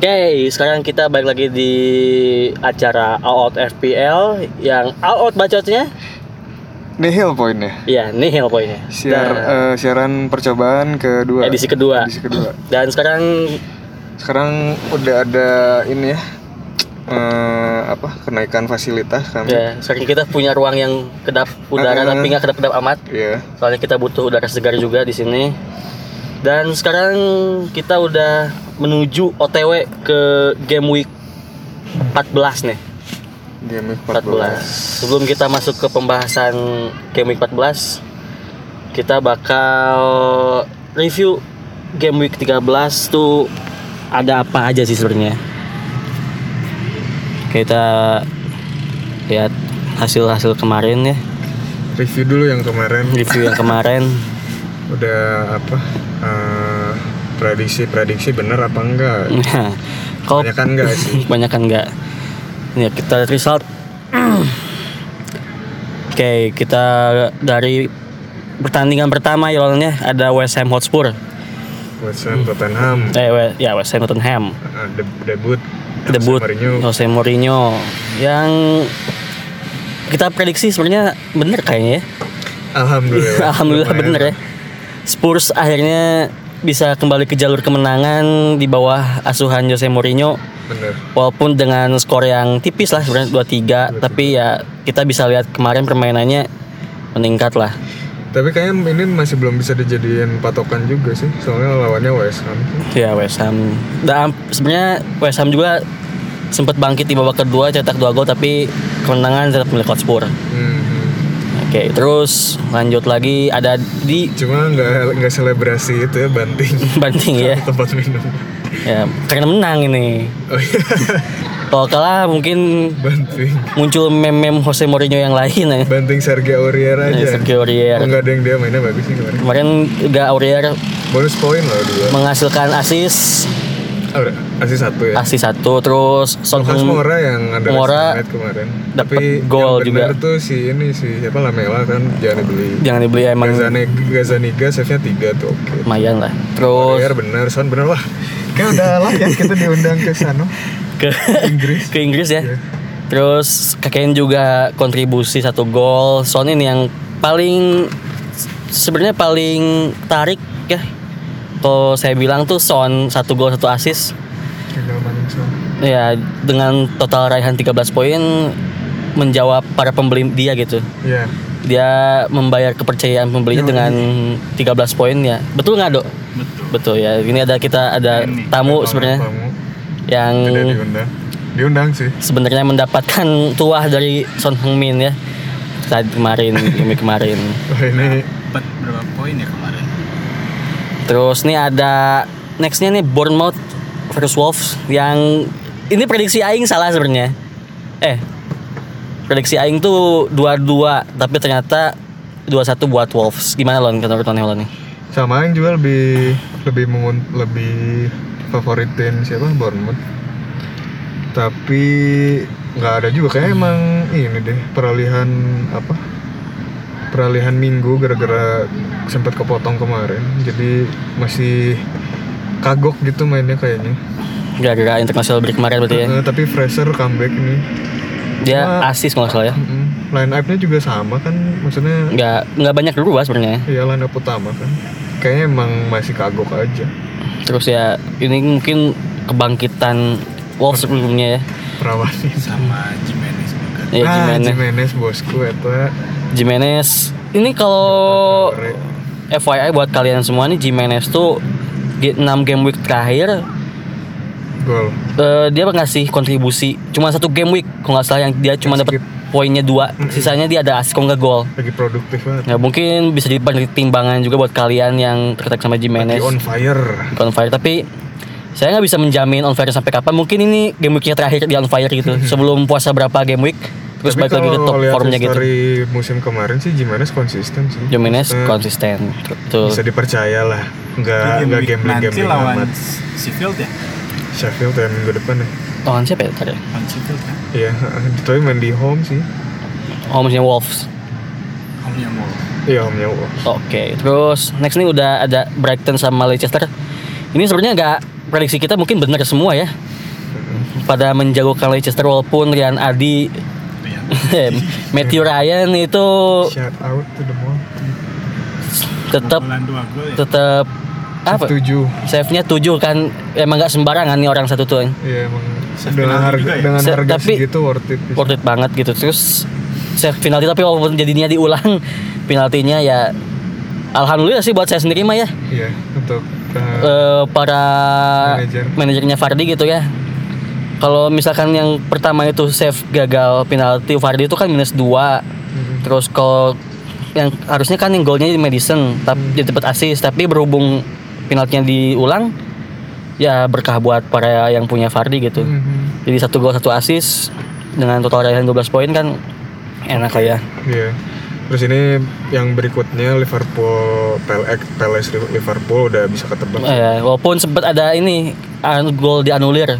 Oke, sekarang kita balik lagi di acara All Out FPL yang All Out bacotnya, Nihil poinnya. ya nihil poinnya. Siar, Dan eh, siaran percobaan kedua. edisi kedua. Edisi kedua. Dan sekarang Sekarang udah ada ini ya. eh, apa kenaikan fasilitas kami. ya sekarang kita punya ruang yang kedap udara Eh. tapi nggak kedap-kedap amat. Iya. Soalnya kita butuh udara segar juga di sini. Dan sekarang kita udah menuju OTW ke game week 14 nih. Game week 14. Sebelum kita masuk ke pembahasan game week 14, kita bakal review game week 13 tuh ada apa aja sih sebenarnya. Kita lihat hasil-hasil kemarin ya, Review dulu yang kemarin. review yang kemarin. Udah apa? eh, prediksi-prediksi bener apa enggak? Nah, kalau Banyak kan enggak sih? banyak kan enggak. Ya, kita lihat result. Oke, kita dari pertandingan pertama ya lawannya ada West Ham Hotspur. West Ham Tottenham Eh, we- ya West Ham Tottenham. eh, de- debut Debut Jose Mourinho. Jose Mourinho yang kita prediksi sebenarnya bener kayaknya ya. Alhamdulillah. Alhamdulillah bener ya. Spurs akhirnya bisa kembali ke jalur kemenangan di bawah asuhan Jose Mourinho Bener. walaupun dengan skor yang tipis lah sebenarnya 2-3 tapi ya kita bisa lihat kemarin permainannya meningkat lah Tapi kayaknya ini masih belum bisa dijadiin patokan juga sih. Soalnya lawannya West Ham. ya West Ham dan sebenarnya West Ham juga sempat bangkit di babak kedua cetak dua gol tapi kemenangan tetap milik Hotspur Hmm. Oke terus lanjut lagi ada di Cuma nggak nggak selebrasi itu ya banting banting ya tempat minum. ya karena menang ini Oh iya, kalau kalah mungkin banting. muncul meme-meme Jose Mourinho yang lain ya Banting Sergio Aurier aja. Ya, Sergio Aurier. Oh, nggak ada yang dia mainnya bagus sih kemarin. kemarin juga Aurier Bonus poin loh dua. menghasilkan assist Oh, asis satu ya. assist satu terus Son Lucas Heung- Moura yang ada Moura Moura kemarin. Tapi gol juga. tuh si ini si siapa Lamela kan jangan dibeli. jangan dibeli emang Gazaniga, Gazaniga save-nya 3 tuh oke. lumayan lah terus Aurier bener, Son bener wah. Kayak udah lah ya kita diundang ke sana. ke Inggris. ke Inggris ya Iya. terus Keken juga kontribusi satu gol Son ini yang paling sebenarnya paling tarik ya kalau saya bilang tuh Son satu gol satu assist Son. ya dengan total raihan 13 poin menjawab para pembeli dia gitu Iya. dia membayar kepercayaan pembelinya Yoi. dengan 13 poin ya betul nggak dok Betul. betul ya ini ada kita ada Ini, tamu sebenarnya yang Tidak diundang. Diundang sih. sebenarnya mendapatkan tuah dari Son Heung-min ya saat kemarin game kemarin Wah ini Dapat berapa poin ya kemarin? Terus nih ada nextnya nih Bournemouth versus Wolves yang ini prediksi Aing salah sebenarnya eh prediksi Aing tuh 2-2 tapi ternyata 2-1 buat Wolves gimana lon menurut Lon Lon nih sama yang juga lebih lebih mengun- lebih favoritin siapa Bournemouth. Tapi nggak ada juga kayak emang ini deh peralihan apa? Peralihan minggu gara-gara sempat kepotong kemarin. Jadi masih kagok gitu mainnya kayaknya. gara-gara international break kemarin berarti ya tapi Fraser comeback nih. dia Cuma- asis kalau salah ya. Line up-nya juga sama kan, maksudnya nggak nggak banyak berubah sebenarnya ya line up utama kan. Kayaknya emang masih kagok aja. terus ya ini mungkin kebangkitan Wolves sebelumnya ya Perawanin. Sama Jimenez. Ya ah, Jimenez Jimenez bosku eta. Jimenez ini kalau. FYI buat kalian semua nih Jimenez tuh di 6 game week terakhir Gol. eh, dia ngasih kontribusi cuma satu game week kalau nggak salah yang dia cuma dapat poinnya dua sisanya dia ada kalau nggak gol Lagi produktif banget. ya mungkin bisa jadi pertimbangan juga buat kalian yang tertarik sama Lagi Jimenez on fire. on fire tapi saya nggak bisa menjamin on fire sampai kapan mungkin ini game weeknya terakhir di on fire gitu sebelum puasa berapa game week terus Tapi balik lagi ke kalau top lihat formnya gitu musim kemarin sih Jimenez konsisten sih. Jimenez konsisten betul Bisa dipercaya lah. Enggak Game enggak week gambling nanti gambling lawan amat. Sheffield ya? Sheffield ya minggu depan ya. lawan siapa ya tadi Lawan Sheffield kan? Iya, tapi main di home sih. homenya Wolves Home-nya mau. Iya, home-nya Wolves. Oke, terus next nih udah ada Brighton sama Leicester. Ini sebenarnya nggak prediksi kita mungkin benar semua ya. Pada menjagokan Leicester walaupun Rian Adi. Matthew Ryan itu shout out to the mall tetap gol ya. tetap apa? tujuh Save-nya 7 kan emang nggak sembarangan nih orang satu tuh. Iya emang Save dengan harga ya? dengan harga tapi- segitu worth it. Worth it banget gitu. Terus save penalti tapi walaupun jadinya diulang penaltinya ya alhamdulillah sih buat saya sendiri mah ya. Iya untuk uh, eh, para Manajer. manajernya Fardi gitu ya. Kalau misalkan yang pertama itu save gagal penalti Fardi itu kan minus 2 mm, Terus kalau yang harusnya kan yang golnya di Madison tapi dia dapat assist tapi berhubung penaltinya diulang ya berkah buat para yang punya Fardi gitu. mhm. Jadi satu gol satu assist dengan total raihan 12 poin kan enak lah ya. Iya. Terus ini yang berikutnya Liverpool PLX Palace Liverpool udah bisa ketebak. Eh, walaupun sempat ada ini gol dianulir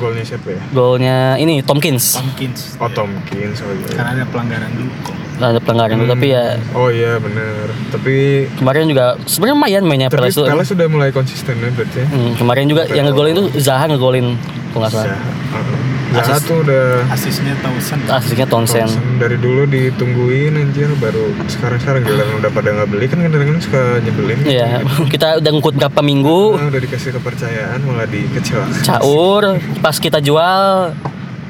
Golnya siapa ya? golnya ini Tomkins Tomkins. Oh Tomkins oh iya. Karena ada pelanggaran dulu kok. ada pelanggaran itu tapi ya Oh iya bener. Tapi kemarin juga sebenarnya lumayan mainnya tapi Palace. Palace sudah mulai konsisten ya berarti. ya. Hmm, kemarin juga yang ngegolin tuh Zaha ngegolin kalau nggak salah. Zaha. Uh-uh. Zaha Asis. tuh udah Asisnya Townsend. Aslinya Townsend. Dari dulu ditungguin anjir baru sekarang-sekarang gila udah pada nggak beli kan kadang-kadang suka nyebelin. Iya, kita udah ngikut berapa minggu Nah, udah dikasih kepercayaan malah dikecewakan. caur pas kita jual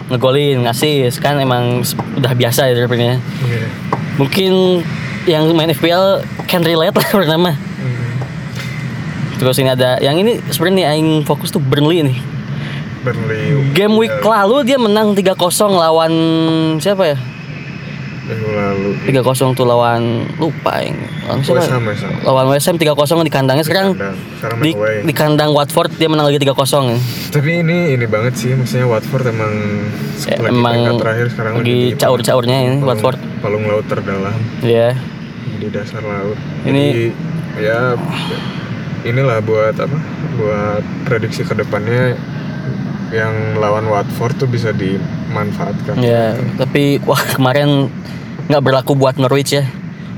ngegolin ngasih kan emang udah biasa ya sebenarnya. Iya. Mungkin yang main FPL can relate lah pertama. Hmm. Terus ini ada yang ini sebenarnya yang fokus tuh Burnley nih. Burnley. Game week ya, lalu dia menang 3-0 lawan siapa ya? lalu. 3-0 tuh lawan lupa yang lawan siapa? West Ham, West Ham. Lawan West Ham 3-0 di kandangnya sekarang Kandang. Sekarang di, away. di kandang Watford dia menang lagi 3-0 ya. Tapi ini ini banget sih, maksudnya Watford emang Ya, lagi emang terakhir sekarang lagi di caur-caurnya ini palung- Watford. Palung laut terdalam Iya. di dasar laut. Ini- Jadi, ya inilah buat apa? Buat prediksi ke depannya yang lawan Watford tuh bisa dimanfaatkan. Ya, tapi wah kemarin nggak berlaku buat Norwich ya.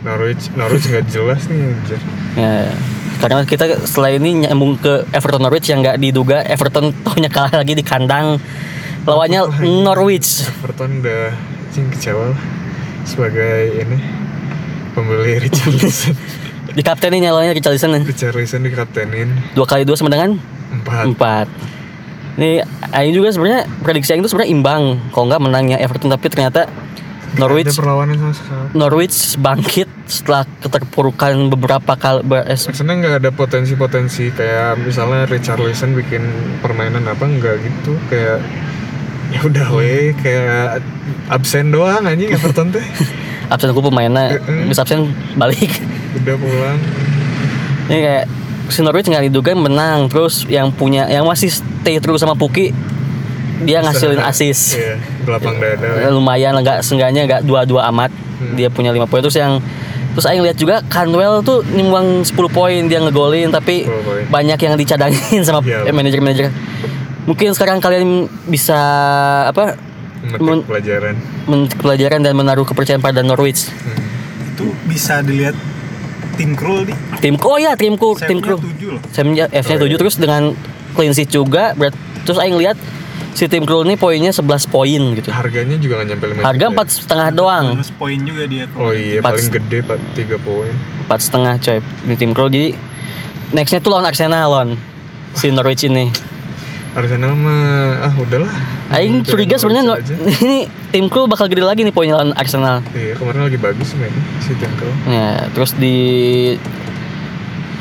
Norwich Norwich nggak jelas nih anjir. Ya, karena kita setelah ini nyambung ke Everton Norwich yang nggak diduga Everton taunya kalah lagi di kandang lawannya Norwich. Everton udah cing kecewa sebagai ini pembeli Richarlison. Di kapten ini nyalanya Richarlison nih. Richarlison dikaptenin dua kali dua sama dengan empat. empat. Ini Aing juga sebenarnya prediksi Aing itu sebenarnya imbang. Kalau nggak menangnya Everton. Tapi ternyata Norwich Ada perlawanan sama sekali. Norwich bangkit setelah keterpurukan beberapa kali ber- eh, Maksudnya nggak ada potensi-potensi kayak misalnya Richarlison bikin permainan apa nggak gitu. Kayak ya udah weh kayak absen doang anjing Everton teh. Absen aku pemainnya bisa absen balik. Udah pulang. Ini kayak si Norwich nggak diduga menang terus yang punya yang masih stay terus sama Puki dia ngasilin assist iya dada Eh, lumayan nggak seenggaknya nggak dua-dua amat Hmm. dia punya lima poin terus yang terus Aing lihat juga Canwell tuh nyumbang 10 poin dia ngegolin tapi 10 poin. banyak yang dicadangin sama Iya. eh, manajer-manajer mungkin sekarang kalian bisa apa Men- pelajaran memetik pelajaran dan menaruh kepercayaan pada Norwich Hmm. Itu bisa dilihat tim Krul di. timku oh ya timku tim Saya kru tujuh loh. saya F-nya Oh, 7 iya. terus dengan clean sheet juga berat, terus Aing lihat si tim Krul ini poinnya 11 poin gitu harganya juga nggak nyampe lima harga juta empat setengah doang poin juga dia. ya? oh iya Empat- paling gede pak tiga poin empat setengah coy di tim Krul jadi nextnya tuh lawan Arsenal lawan si Norwich ini Arsenal mah ah udahlah. Aing curiga sebenarnya no- ini tim Krul bakal gede lagi nih poinnya lawan Arsenal. Iya kemarin lagi bagus mainnya si Tenko ya terus di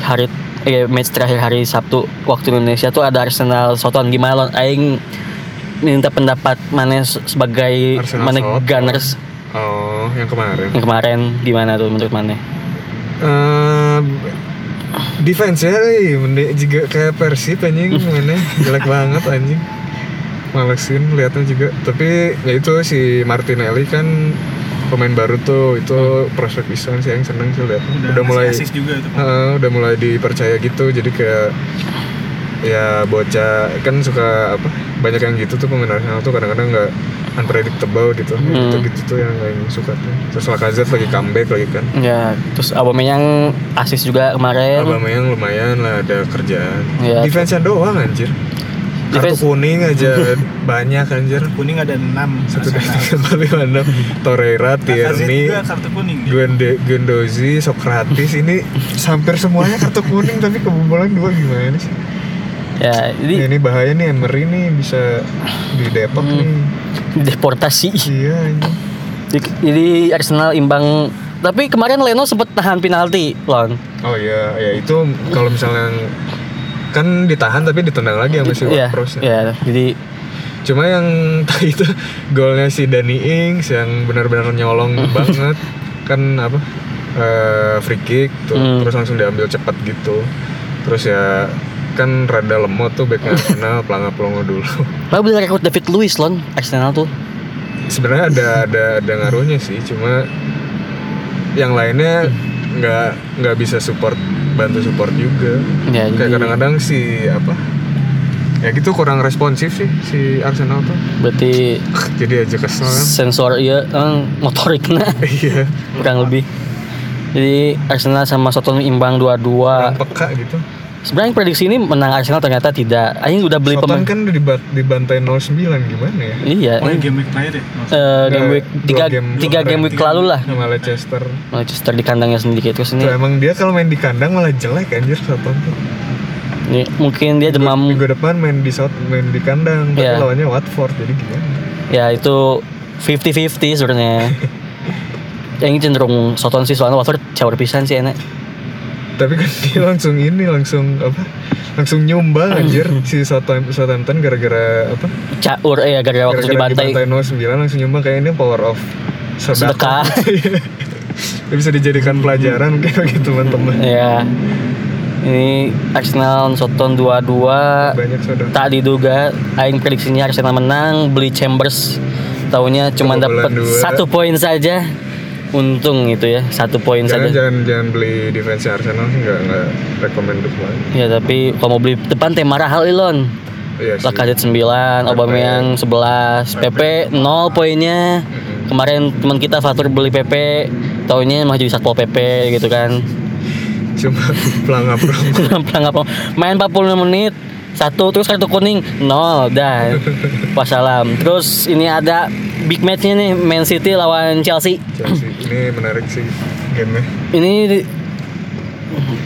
hari eh, match terakhir hari Sabtu waktu Indonesia tuh ada Arsenal Soton gimana lawan Aing minta pendapat mana sebagai Arsenal mana. Gunners? Oh yang kemarin. Yang kemarin gimana tuh menurut mana? Eh, defense ya, eh, mending juga kayak Persib anjing mainnya jelek banget anjing. Malesin lihatnya juga. Tapi ya itu si Martinelli kan pemain baru tuh itu prospek pisan sih yang seneng sih lihat. Udah, Udah, mulai juga tuh. Heeh, udah mulai dipercaya gitu. Jadi kayak ya bocah kan suka apa banyak yang gitu tuh pemain Arsenal tuh kadang-kadang nggak unpredictable gitu Hmm. gitu gitu tuh yang yang suka tuh terus Lacazette lagi comeback lagi kan Ya, terus Aubameyang asis juga kemarin. Aubameyang lumayan lah ada kerjaan Iya. defense-nya doang anjir kartu Defense- kuning aja banyak anjir Kuning ada 6 satu dua tiga lima enam Torreira Tierney juga kartu kuning. dia. Guende, Gendozi, Socrates ini hampir semuanya kartu kuning tapi kebobolan dua gimana sih? Ya, Ini, jadi ini bahaya nih Emery nih bisa di Depok Hmm. nih. Deportasi. Iya. Jadi- Jadi Arsenal imbang tapi kemarin Leno sempat tahan penalti, Lon. Oh iya, ya itu kalau misalnya kan ditahan tapi ditendang lagi sama si Iya, Ward-Prowse ya. iya. Jadi Cuma yang tadi itu golnya si Danny Ings yang benar-benar nyolong banget kan apa eh, free kick tuh Hmm. terus langsung diambil cepat gitu. Terus ya kan rada lemot tuh backnya Arsenal pelangap pelongo dulu. Lalu beli rekrut David Luiz, Lon. Arsenal tuh. Sebenarnya ada ada ada ngaruhnya sih, cuma yang lainnya nggak nggak bisa support bantu support juga. Ya, Kayak jadi kadang-kadang si apa ya gitu kurang responsif sih si Arsenal tuh. berarti Jadi aja kesel kan. sensor iya eh, motoriknya Iya. kurang lebih. Jadi Arsenal sama Soton imbang 2-2. Kurang peka gitu. Sebenarnya prediksi ini menang Arsenal ternyata tidak. Aing udah beli pemain. kan udah dibat, dibantai 09 gimana ya? Iya, Oh, game week terakhir ya? Eh, game week dua tiga game tiga kemarin. game week lalu lah. Sama Leicester. Manchester di kandangnya sendiri terus Tuh ini, emang dia kalau main di kandang malah jelek anjir tuh. ini mungkin dia demam Minggu depan main di South, main di kandang, tapi Iya. lawannya Watford jadi gimana? ya itu 50-50 sebenarnya. Yang cenderung Soton sih soalnya Watford caur pisan sih enak. Tapi kan dia langsung ini langsung apa? Langsung nyumbang anjir si Southampton, gara-gara apa? Caur eh gara-gara waktu Gara-gara dibantai. dibantai 09 langsung nyumbang kayak ini power of Sedekah. Ini bisa dijadikan pelajaran mungkin bagi teman-teman. Ya. Ini Arsenal Soton 2-2 Banyak saudara. tak diduga aing prediksinya Arsenal menang beli Chambers tahunya cuma dapat satu poin saja untung itu ya satu poin saja. jangan jangan beli defense Arsenal sih nggak nggak banget. ya tapi kalau mau beli depan teh marah hal Ilon Iya. Lacazette 9 Aubameyang 11 PP 0 poinnya. Kemarin teman kita Fatur beli PP tahunya mah jadi satpol PP gitu kan. Cuma pelangap dong. Pelangap main 45 menit satu terus kartu kuning nol dah wassalam terus ini ada big matchnya nih Man City lawan Chelsea Chelsea ini menarik sih gamenya. ini di-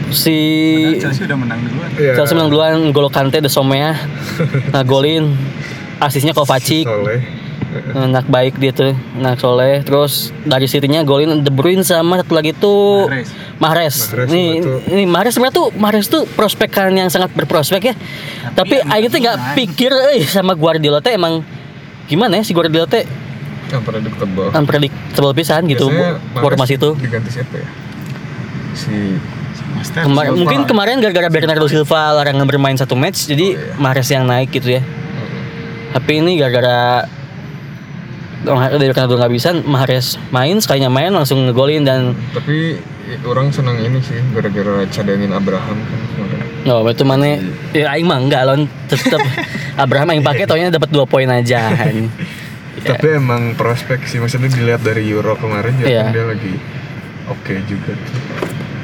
si Padahal Chelsea udah menang duluan. Iya. Chelsea menang duluan Golo Kante de Somea ngagolin asisnya Kovacic Soleh. Anak baik dia tuh anak soleh terus dari City-nya golin De Bruyne sama satu lagi tuh Mahrez. Mahrez. Tuh. ini Mahrez sebenarnya tuh Mahrez tuh prospekan yang sangat berprospek ya. Tapi aing tuh nggak pikir eh sama Guardiola teh emang gimana ya si Guardiola teh Yang predictable. unpredictable pisan gitu Biasanya formasi itu. Diganti siapa ya? Si. Kemar- Silva. mungkin kemarin gara-gara Bernardo Silva larangan bermain satu match jadi Oh, iya. Mahrez yang naik gitu ya. Tapi ini gara-gara dari Bernardo nggak bisa Mahrez main sekalinya main langsung ngegolin dan tapi orang senang ini sih gara-gara cadangin Abraham kan kemarin. Oh, itu mana? Ya aing mah enggak lon tetep Abraham yang pakai taunya dapat dua poin aja. Tapi emang prospek sih maksudnya dilihat dari Euro kemarin ya Iya. kan dia lagi oke juga tuh.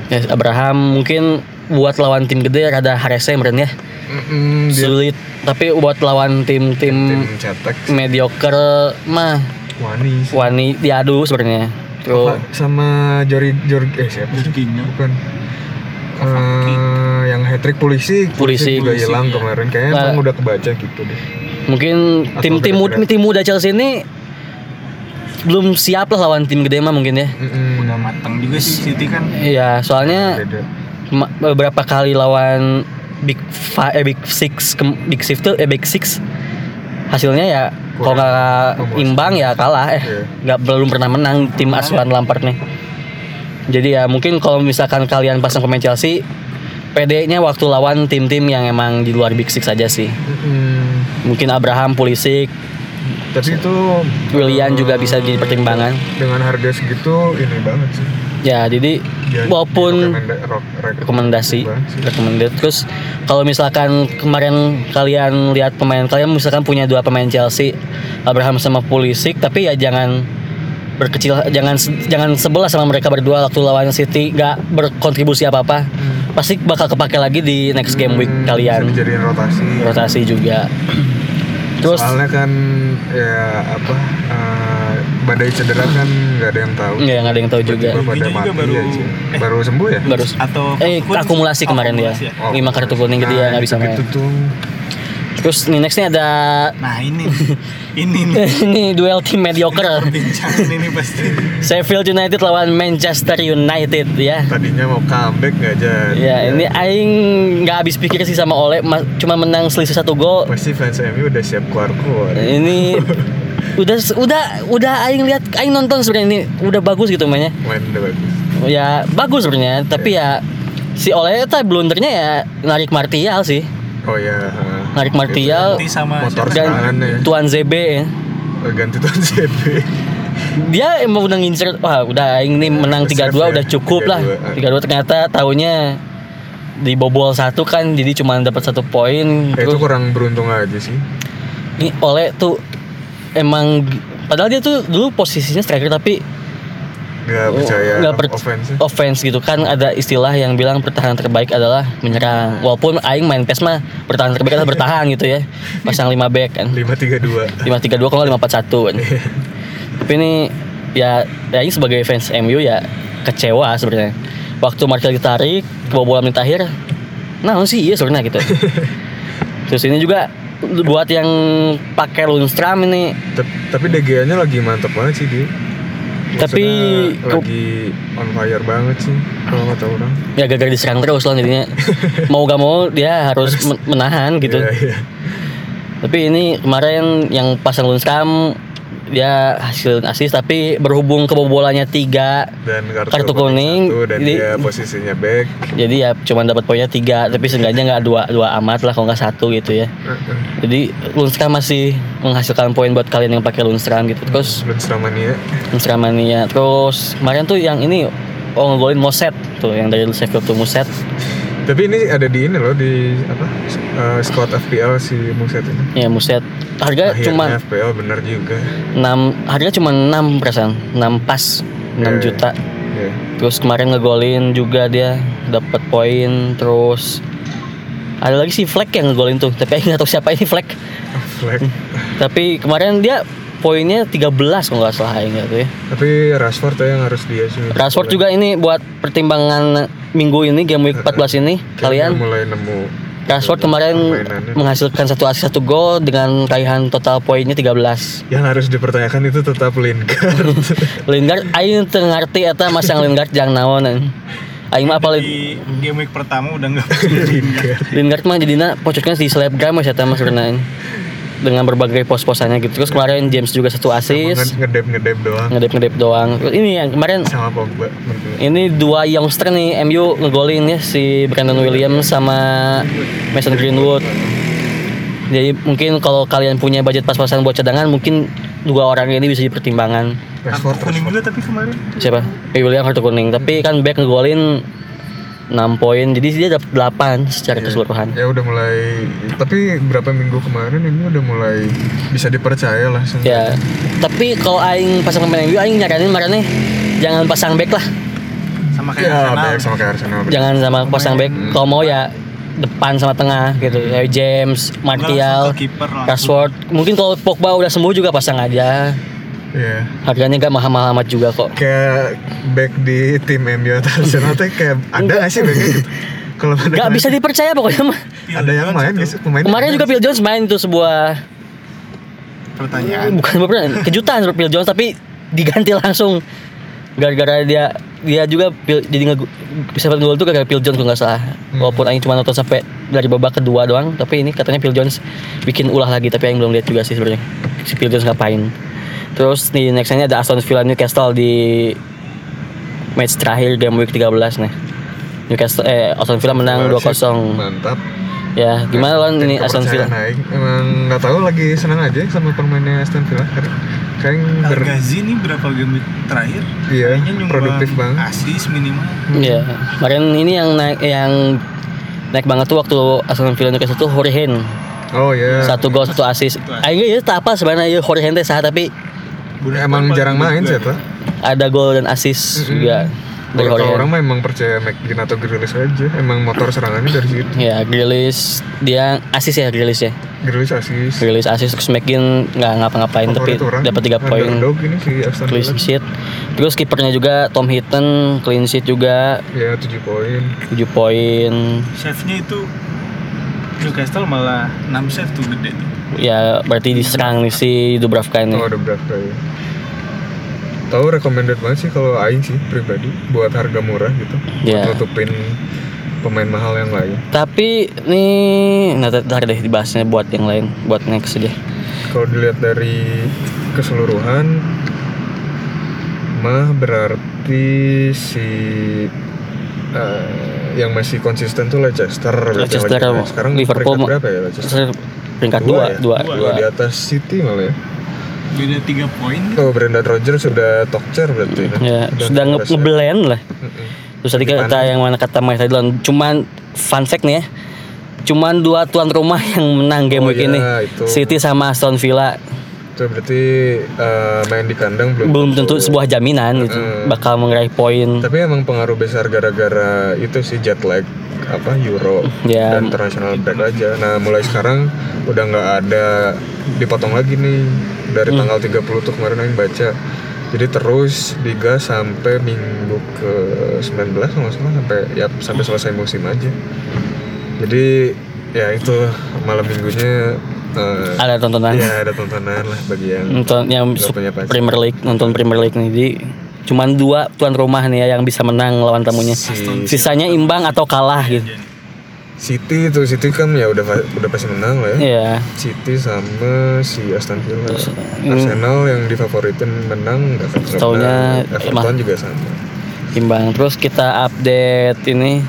Ya, Abraham mungkin buat lawan tim gede rada harese meren ya. Mm-mm, dia Sulit, tapi buat lawan tim tim-tim cetak mediocre mah wani sih. wani diadu sebenarnya. Apa, sama Jori Jor eh siapa sih? Jorginho. Bukan. Eh, yang hat trick polisi, Polisi. juga Polisi, hilang iya. kemarin. Kayaknya Nah. emang udah kebaca gitu deh. mungkin Atau tim-tim muda, kira-kira. tim muda Chelsea ini belum siap lah lawan tim gede mah mungkin ya. Mm-mm. Udah matang juga sih City kan. Iya, soalnya Beda. Beberapa kali lawan Big Five, eh, Big Six, kem- Big Six tuh, eh Big Six. Hasilnya ya kalau nggak imbang ya kalah eh Iya. nggak belum pernah menang tim asuhan Lampard nih. Jadi ya mungkin kalau misalkan kalian pasang pemain Chelsea PD-nya waktu lawan tim-tim yang emang di luar Big Six aja sih. Mm-mm. mungkin Abraham Pulisic. Tapi itu Willian eh, juga bisa jadi pertimbangan. Dengan harga segitu ini banget sih. Ya jadi dia Walaupun- rekomendasi recommended terus kalau misalkan kemarin kalian lihat pemain kalian misalkan punya dua pemain Chelsea Abraham sama Pulisic tapi ya jangan berkecil jangan jangan sebelah sama mereka berdua waktu lawan City nggak berkontribusi apa apa pasti bakal kepake lagi di next game week Hmm, kalian. dijadiin rotasi. Rotasi juga. Terus soalnya kan ya apa eh, badai cedera kan nggak ada yang tahu nggak nggak ada yang tahu juga pada juga baru- aja. eh. baru sembuh ya baru Atau eh akumulasi Oh, kemarin dia ya? Oh, lima kartu kuning jadi ya nah, nggak bisa main gitu tuh terus nih nextnya ada Nah ini ini nih ini duel tim mediocre ini pasti. Sheffield United lawan Manchester United ya. tadinya mau comeback nggak jadi Ya ini Aing nggak habis pikir sih sama Ole, ma- cuma menang selisih satu gol. pasti fans MU udah siap keluar keluar Ini udah udah udah Aing lihat Aing nonton sebenarnya ini udah bagus gitu mainnya. main udah bagus. Ya bagus sebenarnya, tapi ya si Ole itu blundernya ya narik Martial sih, oh ya ha. narik Martial. Ganti sama motor dan ya. Tuan ZB ya. Oh, ganti tuan CB Dia emang udah ngincer, wah udah Aing nih menang Save 3-2 ya, udah cukup lah. 3-2 ternyata tahunya dibobol satu kan jadi cuma dapat satu poin Eh, itu kurang beruntung aja sih. Ini oleh tuh emang padahal dia tuh dulu posisinya striker tapi nggak percaya nggak per- offense offense gitu. Kan ada istilah yang bilang pertahanan terbaik adalah menyerang. Walaupun aing main PES mah pertahanan terbaik adalah bertahan gitu ya. Pasang 5 back kan. lima tiga dua. 532 kalau nggak 541 kan. Tapi ini ya ya ini sebagai fans MU ya kecewa sebenarnya. Waktu Martial ditarik kebobolan menit akhir nah sih iya sebenarnya gitu. Terus ini juga buat yang pakai Lundstram ini. Tapi DGA nya lagi mantep banget sih dia Tapi Maksudnya lagi on fire banget sih kalau kata orang. Ya gagal diserang terus lah jadinya. Mau gak mau dia harus men- menahan gitu. Iya, iya. tapi ini kemarin yang pasang Lundstram dia hasil asis tapi berhubung kebobolannya tiga dan kartu, Kartu kuning, satu, dan jadi- dia posisinya back. jadi ya cuma dapat poinnya tiga tapi seenggaknya nggak dua dua amat lah kalau nggak satu gitu ya. Jadi Lundstram masih menghasilkan poin buat kalian yang pakai Lundstram gitu. Terus Lundstram mania. Lundstram mania. Terus kemarin tuh yang ini oh ngegolin Moset tuh yang dari Sheffield tuh Moset tapi ini ada di ini loh di apa? Eh, squad FPL si Muset ini. Ya Moset harga Akhirnya cuma FPL bener juga. 6 harga cuma 6 persen 6 pas 6 Iya, juta. ya terus kemarin ngegolin juga dia dapat poin terus ada lagi si Fleck yang ngegolin tuh tapi nggak tahu siapa ini Fleck. Flag tapi kemarin dia poinnya 13 kalau nggak salah ingat tuh ya. Tapi Rashford ya yang harus dia sih. Rashford juga ini buat pertimbangan minggu ini game week 14 ini Kayaknya kalian? mulai nemu Rashford kemarin menghasilkan satu asis satu gol dengan raihan total poinnya 13 yang harus dipertanyakan itu tetap Lingard. Lingard aing teu ngarti eta masang Lingard jang naon. Aing. Mah apa Di game week pertama udah nggak Lingard. Lingard mah jadinya pocoknya di selebgram mas eta mah sebenarnya dengan berbagai pos-posannya gitu. Terus kemarin James juga satu asis, ngedep ngedep doang ngedep-ngedep doang. Terus ini yang kemarin sama Pogba ini dua youngster nih MU ngegolin ya si Brandon Williams sama Mason Greenwood. Jadi mungkin kalau kalian punya budget pas-pasan buat cadangan mungkin dua orang ini bisa dipertimbangkan. Rashford Kartu kuning juga tapi kemarin. Siapa? William kartu kuning. Tapi kan back ngegolin 6 poin. Jadi dia dapat 8 secara keseluruhan. ya udah mulai tapi berapa minggu kemarin ini udah mulai bisa dipercaya lah Ya. Tapi kalau aing pasang pemain MU aing nyaranin marane jangan pasang back lah. Sama kayak ya Arsenal. baik sama kayak Arsenal Jangan sama pasang back. Kalau mau ya depan sama tengah gitu. Kayak James, Martial. Rashford. Mungkin kalau Pogba udah sembuh juga pasang aja. Iya. Harganya gak mahal-mahal amat juga kok. kayak back di tim MU atau Arsenal tuh kayak ada nggak sih backnya gitu kalau Gak main- bisa dipercaya pokoknya mah. Ada yang main itu. nggak sih pemain Kemarin juga Phil Jones main itu sebuah Pertanyaan. bukan bukan kejutan untuk Phil Jones tapi diganti langsung gara-gara dia dia juga Phil- jadi nge bisa gol tuh gara-gara Phil Jones kalau nggak salah walaupun Aing cuma nonton sampai dari babak kedua doang tapi ini katanya Phil Jones bikin ulah lagi tapi Aing belum lihat juga sih sebenarnya si Phil Jones ngapain terus di nextnya ada Aston Villa Newcastle di match terakhir game week 13 nih Newcastle eh Aston Villa menang 2-0 mantap ya gimana lo ini Aston Villa naik emang nggak tahu lagi senang aja sama permainnya Aston Villa karena kayak ber, Gazi nih berapa game terakhir? Iya, Kayaknya produktif banget. Asis minimal. Iya. Kemarin ini yang naik yang naik banget tuh waktu Aston Villa Newcastle tuh Horihen. oh ya Satu gol satu assist. Aing ya tak apa sebenarnya ya Horihen teh saha tapi emang jarang main sih tuh ada gol dan assist juga. Dari Kalau orang mah emang percaya McGinn atau Grealish aja. Emang motor serangannya dari situ. Ya, Grealish dia assist ya Grealish ya. Grealish asis Grealish assist terus McGinn nggak ngapa-ngapain tapi dapat 3 poin. Si Aston Clean sheet. Terus kipernya juga Tom Hinton clean sheet juga. Ya 7 poin. 7 poin. Save-nya itu Newcastle malah 6 save tuh gede tuh. Ya berarti diserang nih si Dubravka ini. Oh ada berapa ya Tahu recommended banget sih kalau Aing sih pribadi buat harga murah gitu. Ya. Buat nutupin pemain mahal yang lain. Tapi nih nah ntar deh dibahasnya buat yang lain, buat next aja. Kalau dilihat dari keseluruhan mah berarti si eh, yang masih konsisten tuh Leicester. berarti Leicester, yang lagi- sekarang Liverpool peringkat berapa ya Leicester? peringkat dua, dua, ya? dua. di atas City malah ya. Beda 3 poin. Oh, Brendan Rodgers sudah talk chair berarti. Ya, sudah ya. ngeblend lah. Terus tadi kata yang mana kata Mike tadi cuman fun fact nih ya. Cuman dua tuan rumah yang menang game Oh, week iya, ini. itu. City sama Aston Villa. Itu berarti eh, main di kandang belum Belum tentu sebuah jaminan gitu Mm-mm. bakal meraih poin. Tapi emang pengaruh besar gara-gara itu sih jet lag apa Euro Ya. dan international break aja. Nah mulai sekarang udah nggak ada dipotong lagi nih dari Hmm. tanggal 30 tuh kemarin yang baca. Jadi terus digas sampai minggu ke 19 kalau salah sampai ya sampai selesai musim aja. Jadi ya itu malam minggunya eh, Ada tontonan. ya ada tontonan lah bagi yang Nonton yang punya pacar. Premier League, nonton Premier League nih. Jadi cuman dua tuan rumah nih ya yang bisa menang lawan tamunya. Si- Sisanya imbang atau kalah gitu. City itu City kan ya udah udah pasti menang lah ya. Iya. City sama si Aston Villa. ini- Arsenal yang divavoritin menang nggak akan menang. Everton juga sama. imbang terus kita update ini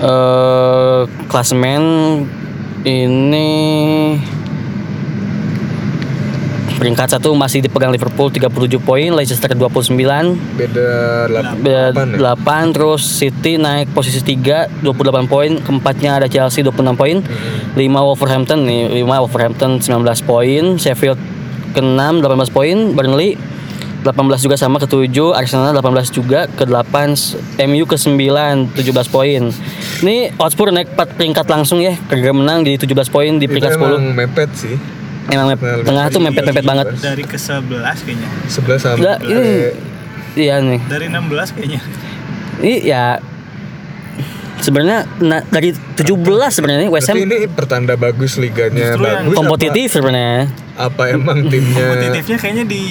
eh klasemen ini peringkat satu masih dipegang Liverpool 37 poin Leicester 29 Beda Beda 8 ya. 8 terus City naik posisi 3 28 poin. Keempatnya ada Chelsea 26 poin. 5 Wolverhampton nih 5 Wolverhampton 19 poin. Sheffield ke-6 18 poin. Burnley 18 juga sama ke-7 Arsenal 18 juga ke-8 MU ke-9 17 poin ini Hotspur naik 4 peringkat langsung ya kagak menang di 17 poin di Itu peringkat 10 emang mepet sih. emang mep- Nah, tengah tuh mepet-mepet banget Dari ke 11 kayaknya. 11 sama Udah, ini iya nih Dari 16 kayaknya. Ini ya sebenarnya na- dari 17 sebenarnya nih West Berarti Ham ini pertanda bagus liganya Justru bagus. kompetitif sebenarnya. Apa emang timnya Kompetitifnya kayaknya di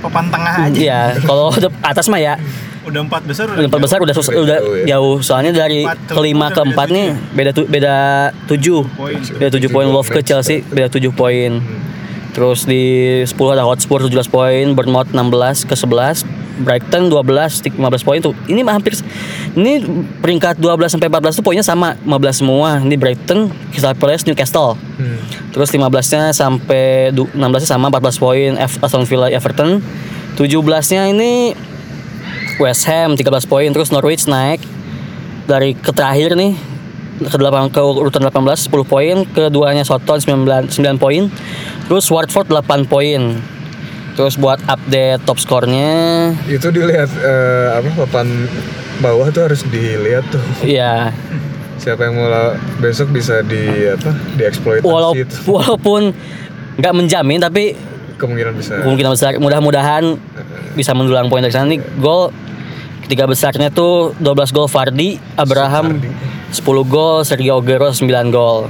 papan tengah aja. Iya, kalau atas mah ya Udah empat besar udah empat besar udah sus- Udah udah jauh ya. jauh. Soalnya dari Empat, kelima ke empat nih beda tu, beda tujuh. poin. Beda tujuh poin Wolves ke Chelsea beda tujuh poin. Terus di 10 ada Hotspur 17 poin, Bournemouth 16 ke 11, Brighton 12 15 poin tuh. Ini mah hampir ini peringkat 12 sampai 14 tuh poinnya sama 15 semua. Ini Brighton, Crystal Palace, Newcastle. Terus 15-nya sampai du- 16-nya sama 14 poin F- Aston Villa Everton. 17-nya ini West Ham 13 poin terus Norwich naik dari ke terakhir nih ke 8 ke urutan 18 10 poin, keduanya Soton 9 9 poin. Terus Watford 8 poin. Terus buat update top skornya Itu dilihat eh, apa papan bawah tuh harus dilihat tuh. ya Siapa yang mau besok bisa di apa? dieksploitasi walau, itu. walaupun nggak menjamin tapi Kemungkinan bisa. kemungkinan besar mudah-mudahan bisa mendulang poin dari sana nih gol tiga besarnya tuh 12 gol Fardi Abraham 10 gol Sergio Aguero 9 gol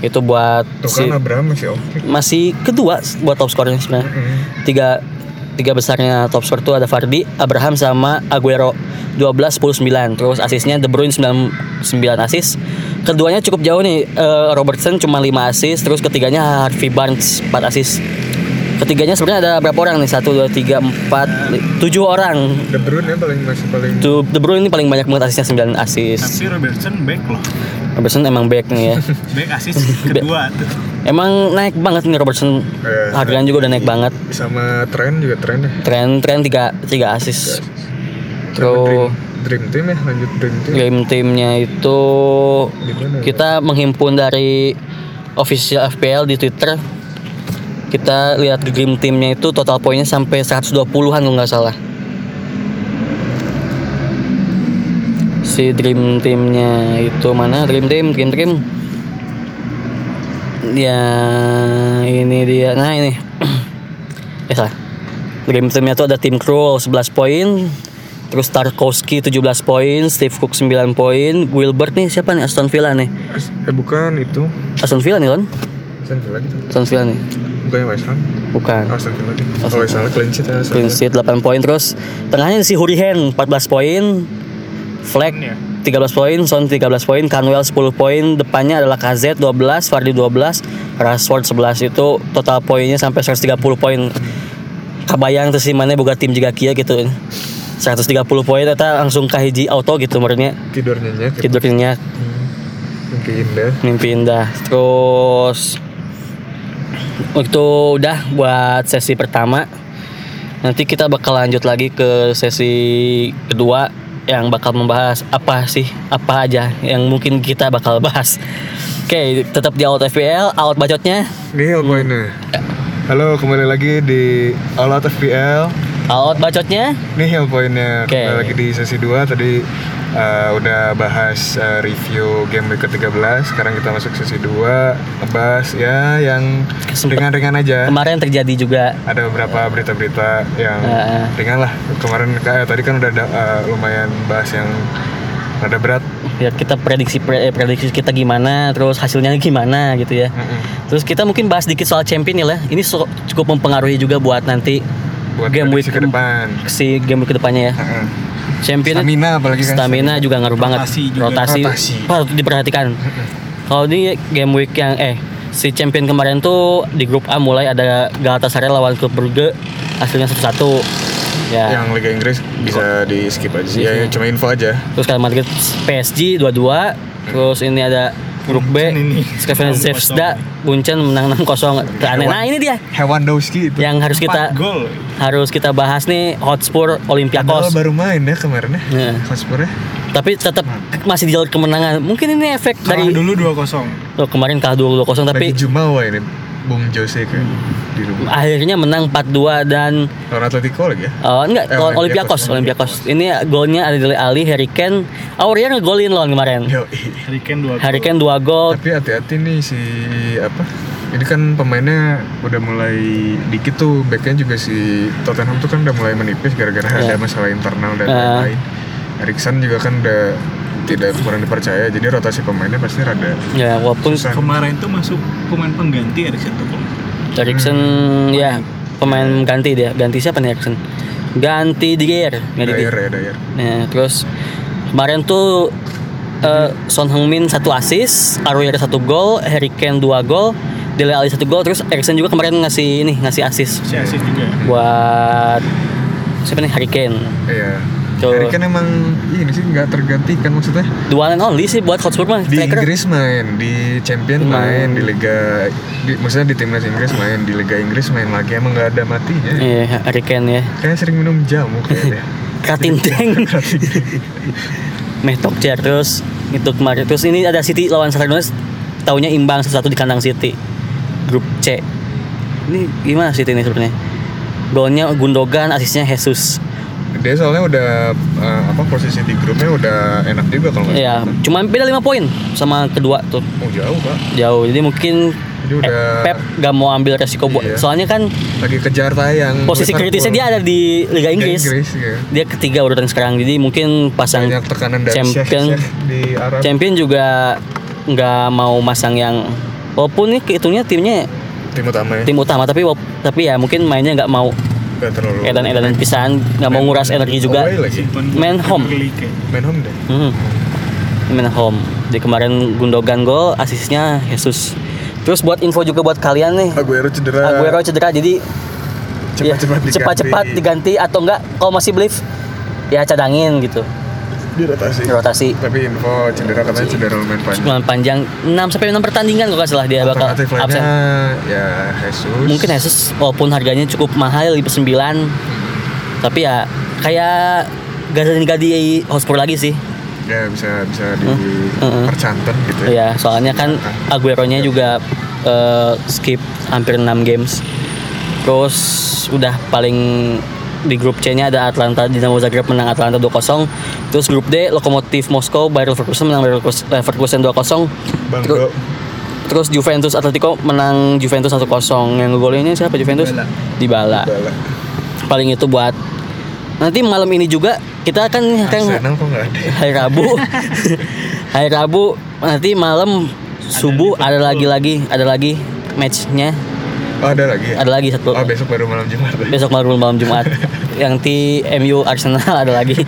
itu buat Tuh si, kan Abraham masih oke. masih kedua buat top skornya sebenarnya Hmm. tiga tiga besarnya top skor tuh ada Fardi Abraham sama Aguero. 12 10 9 terus asisnya De Bruyne 9 9 asis. Keduanya cukup jauh nih eh, Robertson cuma 5 asis. Terus ketiganya Harvey Barnes 4 asis. Ketiganya sebenarnya ada berapa orang nih? 1 2 3 4 7 orang. De Bruyne ya paling masih paling De Bruyne ini paling banyak banget asisnya 9 asis. Tapi Robertson back loh. Robertson emang back nih ya. Back asis kedua tuh. Emang naik banget nih Robertson. Eh, Harganya juga udah naik banget. sama tren juga tren ya Tren tren tiga tiga asis. Terus dream, dream team ya lanjut dream team game timnya itu Gimana ya? kita menghimpun dari official FPL di Twitter. Kita lihat di game timnya itu total poinnya sampai 120-an kalau nggak salah. Si dream timnya itu mana? Dream team, dream team. Ya ini dia. Nah ini. eh salah. Dream timnya tuh ada tim Krul 11 poin, terus Tarkowski 17 poin, Steve Cook 9 poin, Wilbert nih siapa nih Aston Villa nih? eh bukan itu Aston Villa nih kan? Aston Villa gitu Aston Villa nih. bukan yang West Ham Bukan. Oh, Aston Villa gitu Aston oh West Ham clean sheet ya Aston Clean Villa. sheet 8 poin terus tengahnya si Hurihen 14 poin, Fleck Ya. 13 poin, Son 13 poin, Canwell 10 poin, depannya adalah KZ 12, Fardi 12, Rashford 11 itu total poinnya sampai 130 poin. Kabayang tuh sih mana boga tim juga kia gitu. 130 poin eta langsung kahiji auto gitu menurutnya tidur nyenyak gitu. tidurnya mimpi indah mimpi indah terus itu udah buat sesi pertama nanti kita bakal lanjut lagi ke sesi kedua yang bakal membahas apa sih apa aja yang mungkin kita bakal bahas. Oke tetap di out FPL out bacotnya. Nihil poinnya. Halo kembali lagi di Out FPL out bacotnya? Nihil poinnya. Oke. Kembali lagi di sesi 2 Tadi uh, udah bahas uh, review game week ke-13 Sekarang kita masuk sesi 2 Ngebahas ya yang ringan-ringan aja. kemarin terjadi juga. Ada beberapa berita-berita yang Heeh. ringan lah. Kemarin kayak tadi kan udah ada, uh, lumayan bahas yang rada berat. Ya kita prediksi pre- eh, prediksi kita gimana terus hasilnya gimana gitu ya. Mm-mm. terus kita mungkin bahas dikit soal champion ya lah ini so- cukup mempengaruhi juga buat nanti Buat game week ke depan. si game week ke depannya ya. Heeh. champion Stamina apalagi kan stamina juga ngaruh banget. Rotasi juga. rotasi, Rotasi. harus diperhatikan. Kalau di game week yang eh si champion kemarin tuh di grup A mulai ada Galatasaray lawan klub Brugge hasilnya satu-satu. Ya. Yang Liga Inggris bisa di skip aja. Sih. Ya, cuma info aja. terus Real Madrid PSG 2-2 terus ini ada grup B ini. Skriven Zvezda Buncen menang 6-0 ke aneh. Nah ini dia Hewandowski itu. yang harus kita gol. harus kita bahas nih Hotspur Padahal Olympiakos baru main ya kemarin ya. Iya. Hotspur ya. tapi tetap masih di jalur kemenangan mungkin ini efek Kalah dari dulu 2-0. Oh, kemarin kalah 2-0 tapi Lagi Jumawa ini. Bung Jose kan di rumah. akhirnya menang 4-2 dan Lawan Atletico lagi ya. oh, enggak Eh, lawan Olympiakos. Olympiakos ini golnya ada dari Ali Harry Kane Aurier ngegolin lawan kemarin Yo, Harry Kane 2 gol. Harry Kane 2 gol tapi hati-hati nih si apa? Ini kan pemainnya udah mulai dikit tuh backnya juga si Tottenham tuh kan udah mulai menipis gara-gara Iya. ada masalah internal dan Ah. lain-lain. Erikson juga kan udah tidak kurang dipercaya jadi rotasi pemainnya pasti rada ya walaupun susah. Kemarin tuh masuk pemain pengganti Eriksen tuh. kalau- Erikson ya pemain ganti dia ganti siapa nih Erikson ganti Dier Dier. Dyer ya Dyer. Nah, terus kemarin tuh eh, Son Heung-min satu assist, Aurier satu gol, Harry Kane dua gol, Dele Alli satu gol, terus Erikson juga kemarin ngasih ini ngasih assist Si asis juga. buat siapa nih Harry Kane. Iya. Tuh. Harry Kane emang ini sih nggak tergantikan maksudnya. The one and only sih buat Hotspur mah Di striker. Inggris main, di Champion Hmm. main, di Liga, di, maksudnya di timnas Inggris main, di Liga Inggris main lagi emang nggak ada matinya. Iya, Harry Kane ya. Kayak sering minum jamu kayaknya. Katinteng. Meh Tokcer terus itu kemarin terus ini ada City lawan Sardones taunya imbang satu-satu di kandang City grup C ini gimana City ini sebenarnya golnya Gundogan asisnya Jesus Dia soalnya udah eh, apa posisi di grupnya udah enak juga kalau nggak ya salah. cuma beda 5 poin sama kedua tuh Oh jauh pak. jauh jadi mungkin Jadi udah eh, Pep gak mau ambil resiko buat Iya. soalnya kan lagi kejar tayang. posisi Liverpool. kritisnya dia ada di Liga Liga Inggris, Inggris ya. dia ketiga urutan sekarang jadi mungkin pasang Banyak tekanan dari champion di Arab. champion juga nggak mau masang yang walaupun nih kehitungnya timnya tim utama ya. tim utama tapi tapi ya mungkin mainnya nggak mau Terlalu. edan-edan pisan nggak mau nguras energi juga lagi. main home. Main home deh. hmm. main home di kemarin Gundogan gol asisnya Jesus terus buat info juga buat kalian nih Aguero cedera. Aguero cedera jadi ya, Cepat-cepat diganti. cepat-cepat diganti atau enggak kalau masih believe ya cadangin gitu dirotasi rotasi. Tapi info cedera katanya cedera lumayan panjang. Cuman panjang. 6 sampai 6 pertandingan kalau nggak salah dia bakal absen. ya Jesus. Mungkin Jesus walaupun harganya cukup mahal 9 tapi ya kayak gak gak di Hotspur lagi sih. ya bisa bisa Heeh. dipercanten gitu ya. Ya, soalnya kan Aguero-nya juga eh, skip hampir 6 games. Terus udah paling di grup C-nya ada Atlanta Dinamo Zagreb menang Atlanta 2-0. Terus grup D Lokomotif Moskow Bayer Leverkusen menang Leverkusen 2-0. Bangga. Terus, terus Juventus Atletico menang Juventus 1-0. Yang golnya siapa Juventus? Dybala. Dybala. Bala. Paling itu buat nanti malam ini juga kita kan kan nggak ada hari Rabu hari Rabu nanti malam subuh ada lagi lagi ada lagi matchnya oh ada lagi ya? ada lagi satu oh besok baru malam Jumat ya? besok malam malam Jumat yang di MU Arsenal ada lagi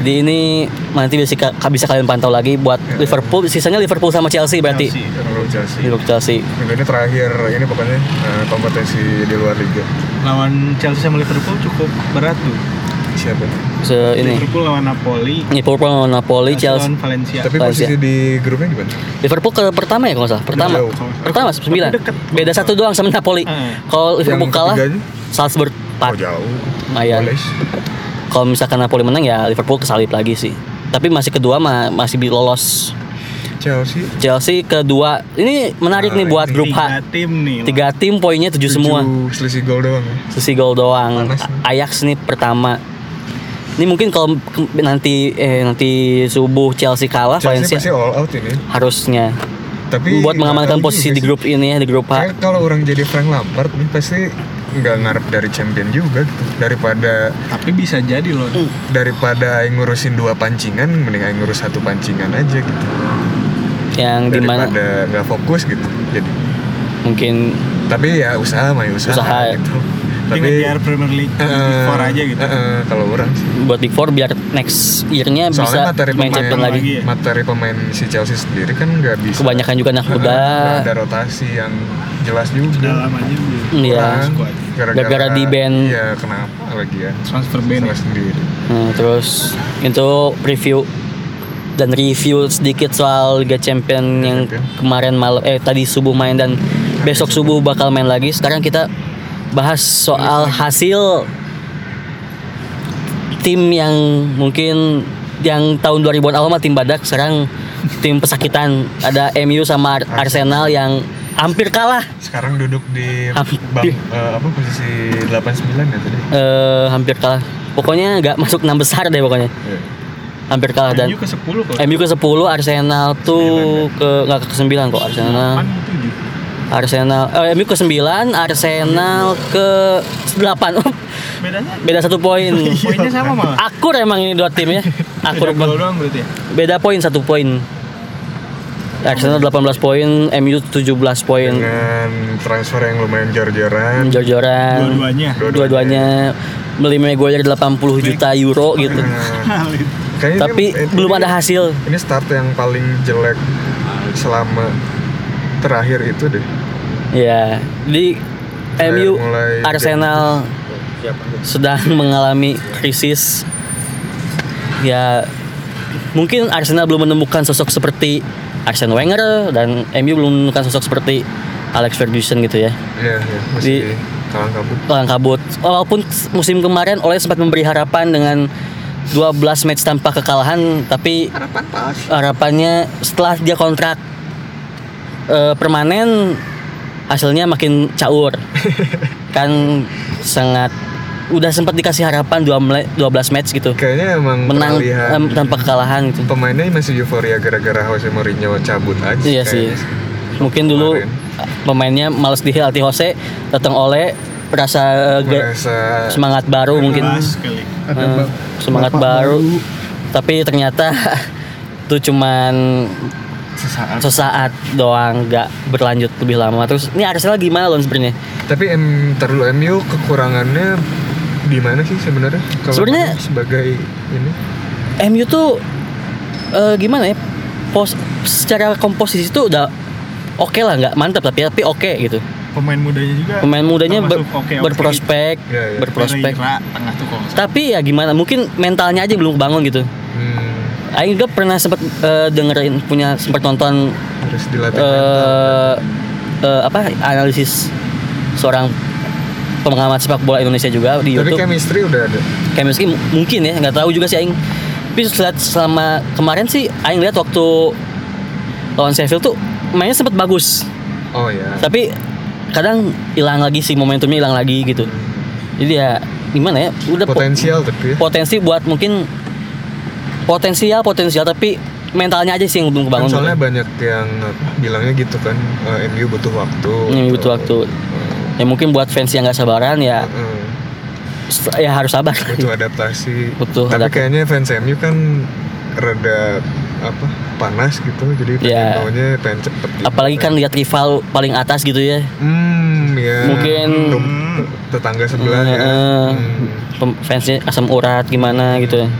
di ini nanti bisa bisa kalian pantau lagi buat Liverpool sisanya Liverpool sama Chelsea berarti Chelsea. Kalau Chelsea Liverpool Chelsea Minggu ini terakhir ini pokoknya eh, kompetisi di luar liga Lawan Chelsea sama Liverpool cukup berat tuh. Siapa se ini Liverpool lawan Napoli. Liverpool lawan Napoli Chelsea Chelsea lawan Valencia. tapi Valencia. posisi di grupnya gimana Liverpool ke pertama ya kalau salah pertama jauh. pertama sembilan Deket. beda satu doang sama Napoli Heeh. kalau Liverpool kalah? Salzburg oh 4 jauh lumayan Boleh. kalau misalkan Napoli menang ya Liverpool kesalip lagi sih tapi masih kedua mah masih bi- lolos Chelsea Chelsea kedua ini menarik Ah, nih buat grup Tiga H tim nih. tiga tim poinnya tujuh semua tujuh selisih gol doang ya sisi gol doang Panas. Ajax nih pertama ini mungkin kalau nanti eh nanti subuh Chelsea kalah Chelsea Valencia pasti all out ini. harusnya. Tapi buat mengamankan posisi juga di grup ini ya di grup Kayak H kalau orang jadi Frank Lampard nih pasti nggak ngarep dari champion juga gitu. Daripada Tapi bisa jadi loh. Hmm. daripada aing ngurusin dua pancingan mending aing ngurus satu pancingan aja gitu. Yang di mana daripada nggak fokus gitu jadi. Mungkin tapi ya usaha mah ya usaha, Usaha. gitu Tapi tapi ngejar Premier League eh, Big Four aja gitu. eh, eh, kalau orang sih buat Big Four biar next year-nya bisa materi main pemain champion lagi lagi ya. materi pemain si Chelsea sendiri kan nggak bisa kebanyakan juga anak Eh, muda nggak ada rotasi yang jelas juga Dalam aja. Iya. Gara-gara di ban. iya kenapa lagi ya Transfer ban ya. sendiri Nah, terus itu preview dan review sedikit soal Liga Champion yang kemarin malam eh tadi subuh main dan besok subuh bakal main lagi. Sekarang kita bahas soal hasil tim yang mungkin yang tahun 2000-an awal mah tim badak sekarang tim pesakitan. Ada MU sama Ar- Arsenal. Yang hampir kalah. Sekarang duduk di bang eh, apa posisi 89 ya tadi? Eh hampir kalah. Pokoknya nggak masuk enam besar deh pokoknya. Iya. hampir kalah dan MU ke 10 kok. MU ke 10, Arsenal tuh ke nggak ke 9 kok Arsenal. 8 7. Arsenal eh, MU ke 9, Arsenal ke 8. Bedanya Beda satu poin. poinnya sama malah. Akur emang ini dua tim ya. Akur Beda doang berarti ya. Beda poin satu poin. Arsenal 18 poin, MU 17 poin. dengan transfer yang lumayan jor-joran Jor-joran. Dua-duanya. Dua-duanya beli Maguire 80 juta euro gitu. Kayaknya Tapi ini- ini- belum ada hasil. ini start yang paling jelek selama terakhir itu deh Ya, di MU mulai- Arsenal sedang mengalami krisis. Ya, mungkin Arsenal belum menemukan sosok seperti Arsene Wenger dan MU belum menemukan sosok seperti Alex Ferguson gitu ya. Iya, iya, masih Di- kalang kabut. Orang kabut. Walaupun musim kemarin oleh sempat memberi harapan dengan 12 match tanpa kekalahan, tapi Harapan pas. harapannya setelah dia kontrak eh, permanen hasilnya makin caur. Kan sangat udah sempat dikasih harapan 2 12 match gitu. Kayaknya emang menang em, tanpa kekalahan gitu. Pemainnya masih euforia gara-gara Jose Mourinho cabut aja. iya sih. mungkin dulu Kemarin. pemainnya males dihilatih Jose datang oleh rasa Merasa semangat baru mungkin. Eh, semangat baru. tapi ternyata itu cuman sesaat. sesaat doang nggak berlanjut lebih lama terus ini Arsenal gimana loh sebenarnya Tapi M terlalu MU kekurangannya di mana sih sebenarnya? Kalau Sebenarnya- sebagai ini MU tuh eh, gimana ya pos secara komposisi tuh udah oke lah nggak mantap tapi tapi oke gitu Pemain mudanya juga. pemain mudanya ber- termasuk oke-oke. berprospek Iya, iya. berprospek tengah tuh tapi ya gimana mungkin mentalnya aja belum bangun gitu Aing juga pernah sempat eh, dengerin punya sempat nonton harus dilatih mental. eh eh, apa analisis seorang pengamat sepak bola Indonesia juga di tapi YouTube. chemistry udah ada chemistry mungkin ya nggak tahu juga sih aing tapi lihat selama kemarin sih aing lihat waktu lawan Sheffield tuh mainnya sempat bagus oh ya tapi kadang hilang lagi sih momentumnya hilang lagi gitu jadi ya gimana ya udah po- potensial tapi ya. potensi buat mungkin potensial potensial tapi mentalnya aja sih yang belum Kan kebangun soalnya banyak yang bilangnya gitu kan eh, MU butuh waktu MU butuh waktu. ya mungkin buat fans yang nggak sabaran ya Eh, ya harus sabar. Butuh adaptasi. Butuh tapi adaptasi. kayaknya fans MU kan rada apa panas gitu. Jadi pengen Ya. maunya pengen cepet gitu. apalagi kan. lihat rival paling atas gitu ya. Hmm ya Mungkin- tetangga sebelah ya. Eh, Hmm. fansnya asam urat gimana gitu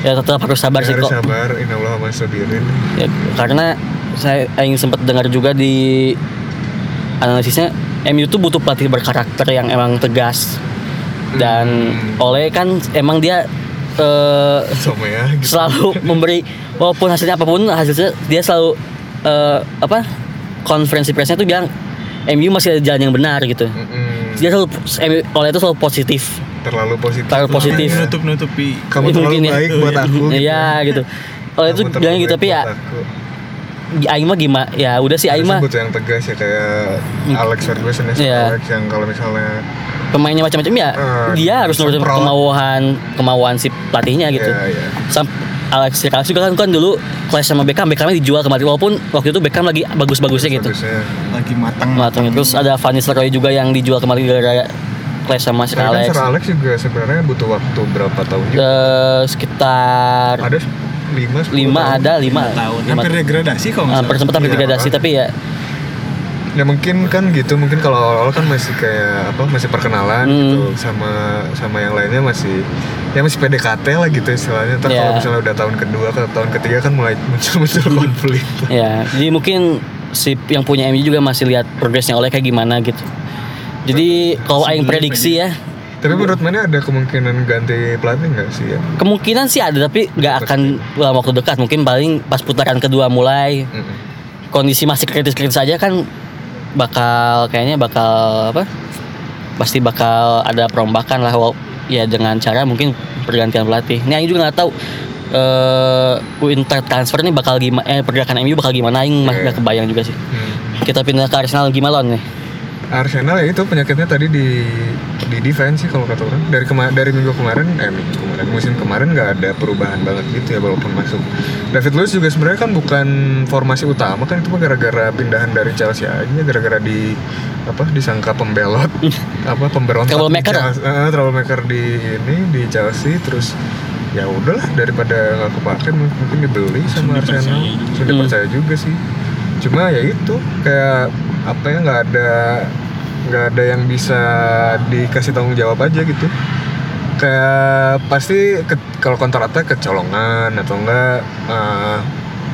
ya tetap harus sabar Ya, sih harus kok sabar ya, karena saya ingin sempat dengar juga di analisisnya MU tuh butuh pelatih berkarakter yang emang tegas dan Hmm. oleh kan emang dia sama ya gitu. selalu memberi walaupun hasilnya apa pun hasilnya dia selalu eh, apa konferensi persnya tuh bilang MU masih ada jalan yang benar gitu Mm-mm. dia selalu MU oleh itu selalu positif terlalu positif Terlalu positif. Ya. nutup nutupi kamu terlalu mungkin ya. baik buat aku gitu. iya gitu oleh itu bilangnya gitu tapi ya buat aku. Aing mah gimana ya udah sih Aing mah butuh yang tegas ya kayak Alex Ferguson ya Iya. Alex yang kalau misalnya pemainnya macam-macam ya Eh, dia harus nurutin kemauan kemauan si pelatihnya gitu ya ya Sam Alex Ferguson juga kan, kan dulu clash sama Beckham Beckhamnya dijual kemarin walaupun waktu itu Beckham lagi bagus-bagusnya gitu bagusnya lagi matang Matangnya. terus ada Van Nistelrooy juga yang dijual kemarin gara-gara clash sama Sir Tapi kan Alex. Sir Alex juga sebenarnya butuh waktu berapa tahun juga Eh, sekitar ada lima lima tahun. ada lima. Tahun lima hampir degradasi kok nggak hampir sempat hampir Iya, degradasi tapi ya. Ya mungkin kan gitu mungkin kalau awal kan masih kayak apa masih perkenalan Hmm. gitu sama sama yang lainnya masih ya masih PDKT lah gitu istilahnya. Ntar Iya. kalau misalnya udah tahun kedua ke tahun ketiga kan mulai muncul muncul konflik. Ya jadi mungkin si yang punya MU juga masih lihat progresnya oleh kayak gimana gitu jadi kalau aing prediksi ya. Tapi menurut mana ada kemungkinan ganti pelatih nggak sih ya? Kemungkinan sih ada tapi nggak akan dalam waktu dekat. Mungkin paling pas putaran kedua mulai. Mm-mm. kondisi masih kritis-kritis aja kan bakal kayaknya bakal apa? Pasti bakal ada perombakan lah ya dengan cara mungkin pergantian pelatih. Ini Aing juga nggak tahu eh winter transfer ini bakal gimana eh pergerakan MU bakal gimana? Aing masih Iya. nggak kebayang juga sih. Hmm. kita pindah ke Arsenal gimana nih Arsenal ya itu penyakitnya tadi di di defense sih kalau kata orang dari kema dari minggu kemarin eh minggu kemarin musim kemarin nggak ada perubahan banget gitu ya walaupun masuk David Luiz juga sebenarnya kan bukan formasi utama kan itu gara-gara pindahan dari Chelsea aja gara-gara di apa disangka pembelot apa pemberontak di Troublemaker. Chelsea eh, troublemaker di ini di Chelsea terus ya udahlah daripada nggak kepake mungkin dibeli sama Arsenal juga. Langsung Hmm. juga sih cuma ya itu kayak apa ya nggak ada nggak ada yang bisa dikasih tanggung jawab aja gitu. Kayak pasti ke- kalau attack kecolongan atau enggak eh,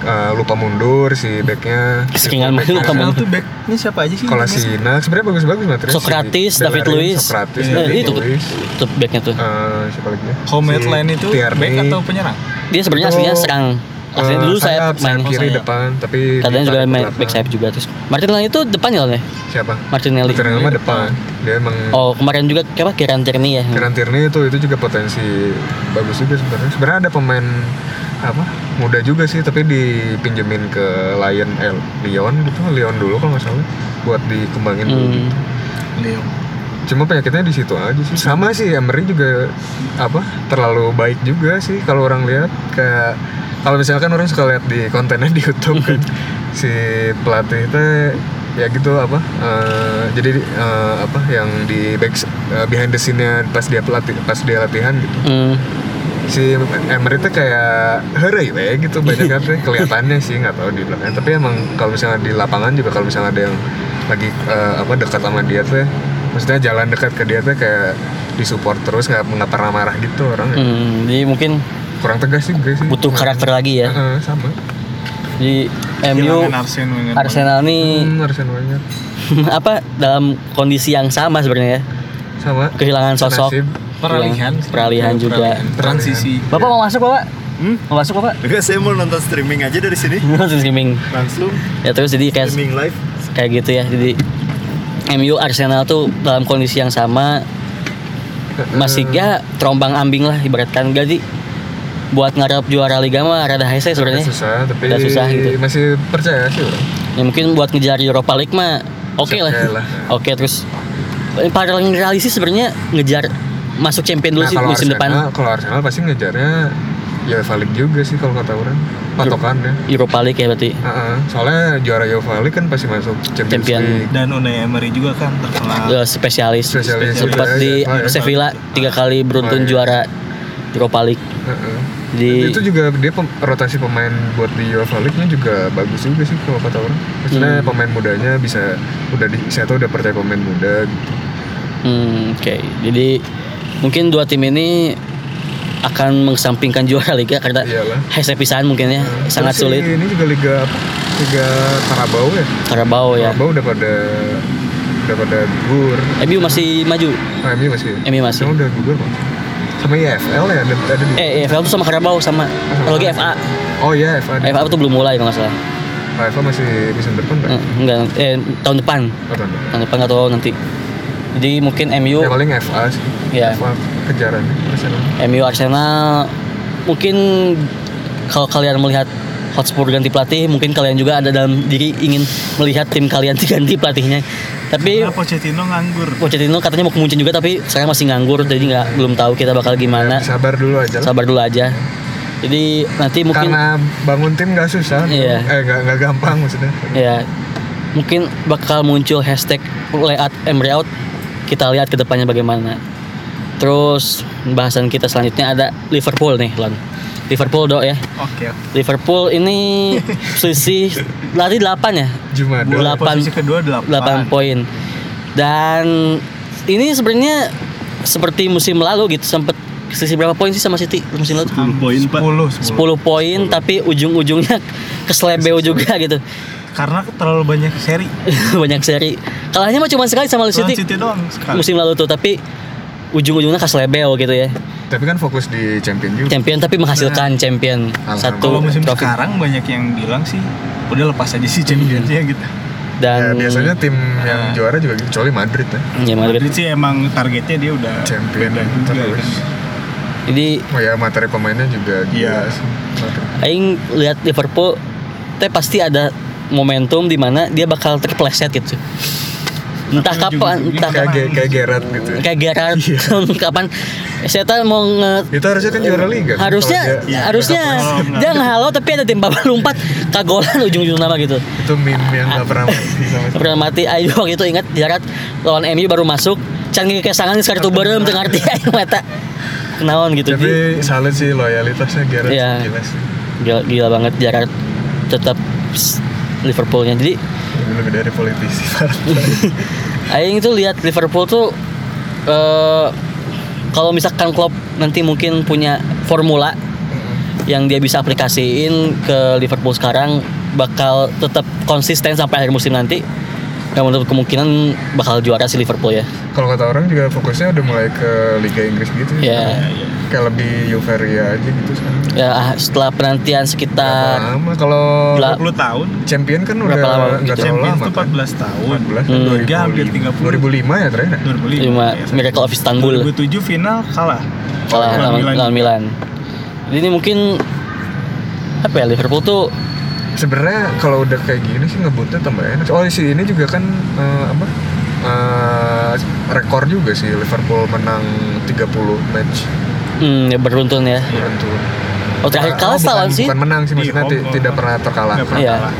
eh, lupa mundur si backnya. Keseringan main lupa mundur. tuh back ini siapa aja sih? Kalau si Nak sebenarnya bagus-bagus materinya Socrates, si David Luiz. Socrates, Iya, David itu Luiz. tuh backnya tuh. Eh, siapa lagi ya? Home Si line itu Tierney. back atau penyerang? Dia sebenarnya Itu, aslinya serang aslinya eh, dulu saya sayap, main kiri sayap. depan tapi kadang juga main back sayap juga terus Martinelli itu depannya loh nih siapa Martinelli Martinelli mah depan dia emang oh kemarin juga apa Kieran Tierney ya Kieran Tierney itu itu juga potensi bagus juga sebenarnya. Sebenarnya ada pemain apa muda juga sih tapi dipinjemin ke Lion eh, Lyon gitu Lyon dulu kalau nggak salah buat dikembangin dulu. Hmm. gitu. Leo Cuma penyakitnya di situ aja sih. Sama sih Emery juga apa terlalu baik juga sih kalau orang lihat kayak kalau misalkan orang suka lihat di kontennya di YouTube kan si pelatih itu ya gitu apa eh, jadi eh, apa yang di back eh, behind the scene-nya pas dia pelatih pas dia latihan gitu. Hmm. si Emery itu kayak hore we gitu banyak kan kelihatannya sih nggak tahu di belakang tapi emang kalau misalnya di lapangan juga kalau misalnya ada yang lagi eh, apa dekat sama dia tuh maksudnya jalan dekat ke dia tuh kayak disupport terus nggak nggak pernah marah gitu orang jadi mungkin kurang tegas juga sih butuh karakter lagi ya. Heeh, sama Di MU Wenger Arsenal nih hmm, Wenger apa dalam kondisi yang sama sebenarnya ya. sama Kehilangan sosok, Nasib. peralihan peralihan juga. transisi Bapak mau masuk Bapak? Hmm? Mau masuk apa? Enggak, saya mau nonton streaming aja dari sini. Langsung streaming. Langsung Ya terus jadi kayak streaming live. kayak gitu ya. Jadi MU Arsenal tuh dalam kondisi yang sama masih ya terombang ambing lah ibaratkan jadi buat ngarep juara liga mah rada hese sebenarnya. susah tapi Udah susah gitu. masih percaya sih orang. Ya mungkin buat ngejar Europa League mah oke lah. Oke lah. Oke terus yang paling realistis sebenarnya ngejar masuk champion dulu Nah, sih musim Arsenal, depan kalau Arsenal pasti ngejarnya ya League juga sih kalau kata orang patokannya Europa League ya berarti. Heeh, soalnya juara Europa League kan pasti masuk Champions Champion. League Dan Unai Emery juga kan terkenal. Ya, spesialis, Spesialis sempat juga, di ya, ya. Sevilla tiga kali beruntun Oh, iya. juara Europa League Heeh. di itu juga dia pem- rotasi pemain buat di Europa League-nya juga bagus juga sih kalau kata orang maksudnya Hmm. pemain mudanya bisa udah di saya tuh udah percaya pemain muda gitu Hmm, oke. Jadi mungkin dua tim ini akan mengesampingkan juara liga karena hese pisahan mungkin ya sangat Terus sulit. ini juga liga apa liga Karabau ya Karabau ya. Karabau udah pada udah pada gugur MU masih maju. nah, MU masih MU masih. Emang udah gugur kok sama IFL ya ada, ada di Eh, EFL tuh sama Karabau sama. Kalau lagi FA. oh iya FA FA tuh belum mulai kalau nggak salah. Ah, FA masih musim depan kan Enggak, eh tahun depan. Oh, tahun depan. Tahun depan atau nanti. Jadi mungkin MU ya paling FA sih Iya. FA kejaran Arsenal MU Arsenal mungkin kalau kalian melihat Hotspur ganti pelatih mungkin kalian juga ada dalam diri ingin melihat tim kalian diganti pelatihnya tapi Karena Pochettino nganggur. Pochettino katanya mau kemuncin juga tapi sekarang masih nganggur jadi nggak belum tahu kita bakal gimana. Sabar dulu aja lah. sabar dulu aja. Jadi nanti mungkin karena bangun tim gak susah. Iya. eh gak, gak gampang maksudnya. Ya mungkin bakal muncul hashtag layout Emery out kita lihat ke depannya bagaimana. Terus bahasan kita selanjutnya ada Liverpool nih Lon Liverpool dok ya Oke. oke. Liverpool ini selisih lari 8 ya Jumada Delapan. Posisi kedua 8. 8 poin dan ini sebenarnya seperti musim lalu gitu sempat selisih berapa poin sih sama City musim lalu 10 poin, Pak. 10, 10 poin tapi ujung-ujungnya keslebeo juga gitu Karena terlalu banyak seri. banyak seri kalahnya mah cuma sekali sama Lawan City City doang sekali. musim lalu tuh tapi ujung-ujungnya keslebeo gitu ya tapi kan fokus di champion juga champion tapi menghasilkan champion Kalau satu musim trofi sekarang banyak yang bilang sih udah lepas aja sih Championsnya gitu. Ya, dan biasanya tim yang Ah. juara juga gitu kecuali Madrid ya ya, Madrid. Madrid sih emang targetnya dia udah champion juga terus kan. jadi oh ya materi pemainnya juga Iya. Aing lihat Liverpool teh pasti ada momentum di mana dia bakal terpleset gitu. Entah kapan, entah kayak Gerrard gitu ya. kayak Gerrard Iya. kapan saya tahu mau nge itu harusnya kan juara liga harusnya dia- harusnya Kalau dia ngehalau tapi ada tim bapak lompat kagolan ujung-ujung nama gitu. itu meme yang gak pernah mati sama sekali. Pernah mati ayo waktu itu ingat Gerrard lawan MU baru masuk canggih kesangan sekarang tuh berem teu ngarti aing mata. Kenaon gitu. tapi salut sih loyalitasnya Gerrard Iya. gila sih Gila, gila banget Gerrard tetap Liverpoolnya. Jadi lebih dari politisi Aing tuh lihat Liverpool tuh eh kalau misalkan Klopp nanti mungkin punya formula yang dia bisa aplikasiin ke Liverpool sekarang bakal tetap konsisten sampai akhir musim nanti. Yang menurut kemungkinan bakal juara si Liverpool ya. kalau kata orang juga fokusnya udah mulai ke Liga Inggris gitu Ya, kayak lebih euforia aja gitu sekarang ya ah, setelah penantian sekitar lama kalau Bela- 20 tahun. champion kan udah Berapa lama nggak terlalu Champions lama itu kan 14 tahun. 14 Hmm. Dia hampir 30. 2005 ya terakhir 2005. lima ya. Miracle of Istanbul 2007 final kalah. kalah Lawan Milan. lawan Milan. Jadi ini mungkin apa ya Liverpool tuh sebenarnya kalau udah kayak gini sih ngebutnya tambah enak oh si ini juga kan eh, apa eh, rekor juga sih Liverpool menang 30 match hmm, ya beruntun ya. beruntun Oh terakhir kalah bukan, lawan sih. bukan menang sih Di maksudnya oh. tidak pernah terkalah Iya. kalah.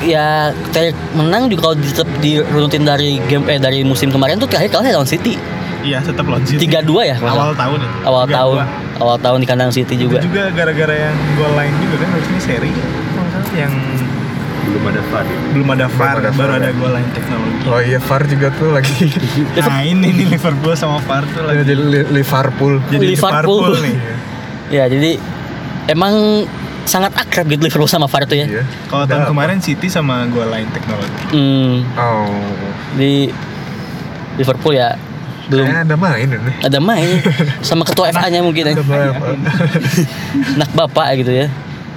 Ya terakhir menang juga kalau tetap dirunutin dari game eh dari musim kemarin tuh terakhir kalah lawan City. Iya, tetap lawan City. 3-2 ya? Awal tahun itu. Awal 3-2. tahun. Awal tahun di kandang City Itu juga. juga gara-gara yang gol lain juga kan harusnya seri yang belum ada VAR ya? belum ada VAR, ada baru VAR, ada ya. gol lain teknologi. oh iya VAR juga tuh lagi Nah ini nih Liverpool sama VAR tuh lagi jadi Li- Liverpool jadi Liverpool. Liverpool nih. Ya jadi emang sangat akrab gitu Liverpool sama VAR tuh ya. iya Kalau tahun kemarin City sama gol lain teknologi. Hmm, oh di Liverpool ya belum Kayaknya ada main ini. ada main sama ketua FA-nya mungkin ya. Anak bapak gitu ya.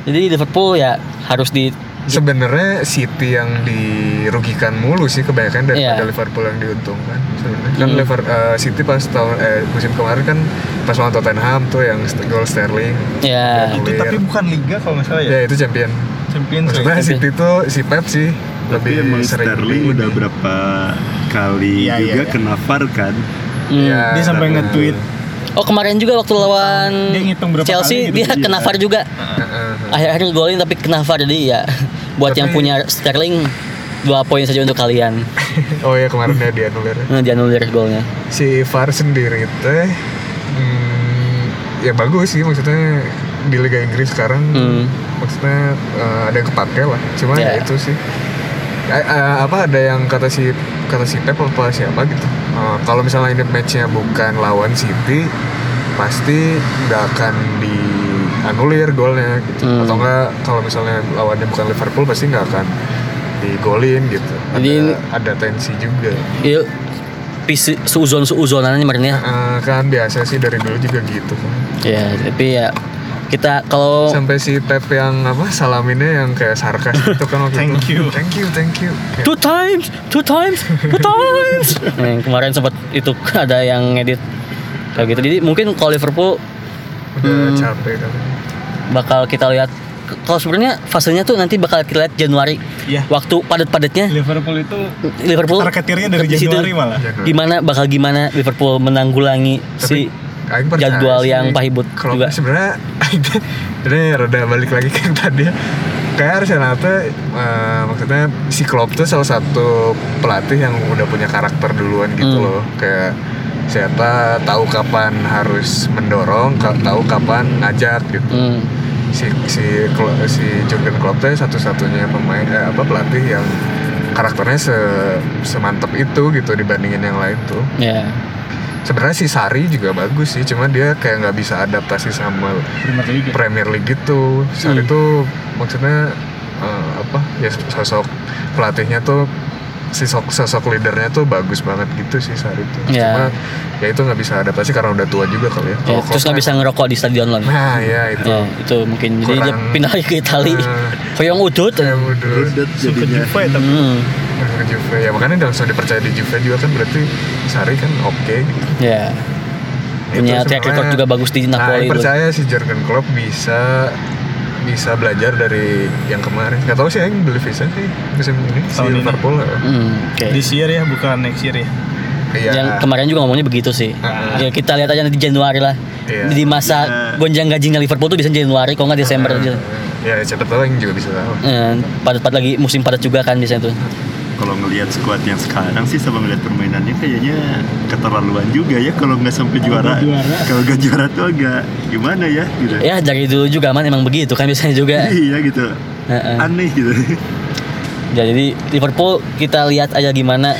Jadi Liverpool ya harus di Sebenarnya City yang dirugikan mulu sih kebanyakan daripada Iya. Liverpool yang diuntungkan. Sebenarnya kan Hmm. Liver, eh, City pas tahun eh, musim kemarin kan pas lawan Tottenham tuh yang gol Sterling. ya Itu tapi bukan liga kalau nggak salah ya. Ya itu champion. Champions Maksudnya League. City tuh si Pep sih Tapi lebih emang sering Sterling di- udah berapa kali Iya, juga iya, iya. kena VAR kan hmm. Ya, Dia sampai nge-tweet Oh kemarin juga waktu lawan Dia Chelsea kali gitu. dia Iya. kena VAR juga. Heeh. Akhir-akhir golin tapi kena VAR jadi ya buat Tapi- yang punya Sterling dua poin saja untuk kalian. Oh ya kemarin ya dianulir. Nah, dianulir golnya. Si VAR sendiri teh hmm, ya bagus sih maksudnya di Liga Inggris sekarang Hmm. maksudnya eh, ada yang kepake lah. Cuma Ya. ya itu sih. Eh, eh, apa ada yang kata si kata si Pep apa siapa gitu. Eh, kalau misalnya ini matchnya bukan lawan City pasti nggak akan dianulir golnya gitu. Hmm. Atau enggak kalau misalnya lawannya bukan Liverpool pasti nggak akan digolin gitu. Ada, Jadi ini- ada tensi juga. Yuk pisi suuzon suuzonan kemarin ya. Eh, kan biasa sih dari dulu juga gitu kan. Ya, tapi ya kita kalau Sampai si Pep yang apa salaminnya yang kayak sarkas gitu kan waktu Thank itu. you. Thank you, thank you. Two times, two times, two times. Nah, yang kemarin sempat itu ada yang ngedit kayak gitu. Jadi mungkin kalau Liverpool udah Hmm. capek kan. bakal kita lihat kalau sebenarnya fasenya tuh nanti bakal kita lihat Januari. Iya. Waktu padat-padatnya Liverpool itu Liverpool targetirnya dari di situ. Januari malah. Januari. Gimana bakal gimana Liverpool menanggulangi si Aing percaya jadwal sih, yang pahibut Klopp juga. sebenarnya ini rada balik lagi ke yang tadi ya. Kayak Arsenal tuh eh, maksudnya si Klopp tuh salah satu pelatih yang udah punya karakter duluan gitu Hmm. loh. Kayak siapa tahu kapan harus mendorong, tahu kapan ngajak gitu. Hmm. si si si Jurgen Klopp tuh satu-satunya pemain eh, apa pelatih yang karakternya se semantap itu gitu dibandingin yang lain tuh. Ya. Sebenarnya si Sari juga bagus sih, cuma dia kayak nggak bisa adaptasi sama Premier League. Premier League gitu. Sari Hmm. tuh maksudnya eh, apa ya sosok pelatihnya tuh sosok, sosok leadernya tuh bagus banget gitu sih Sari tuh. Ya. Cuma ya itu nggak bisa adaptasi karena udah tua juga kali ya. Ya, Kalau terus nggak bisa ngerokok di stadion lah. Nah ya itu. Ya, itu mungkin jadi dia pindah lagi ke Itali. Hmm. Hoyong udut. Ya udah. Udah Suka jadinya Juve tapi Hmm. ke Juve ya makanya udah langsung dipercaya di Juve juga kan berarti Sari kan oke gitu. Ya. Punya Itu track record juga bagus di Nah, Napoli yang itu. percaya si Jurgen Klopp bisa bisa belajar dari yang kemarin. Gak tau sih yang beli visa sih musim ini si Tahun ini. Liverpool. ya. Hmm, oke. this year ya bukan next year ya. Iya. Yang kemarin juga ngomongnya begitu sih. Ah. Ya kita lihat aja nanti Januari lah. Iya. Di masa Iya. gonjang gajinya Liverpool tuh bisa Januari, kalau nggak Desember aja. Ya siapa tahu yang juga bisa tahu. Eh, padat-padat lagi musim padat juga kan biasanya tuh. Kalau ngelihat squad yang sekarang sih sama ngelihat permainannya kayaknya keterlaluan juga ya kalau nggak sampai juara. juara. Kalau nggak juara tuh agak gimana ya gitu. Ya dari dulu juga man emang begitu kan biasanya juga. Iya gitu. Heeh. Aneh gitu. Ya, jadi Liverpool kita lihat aja gimana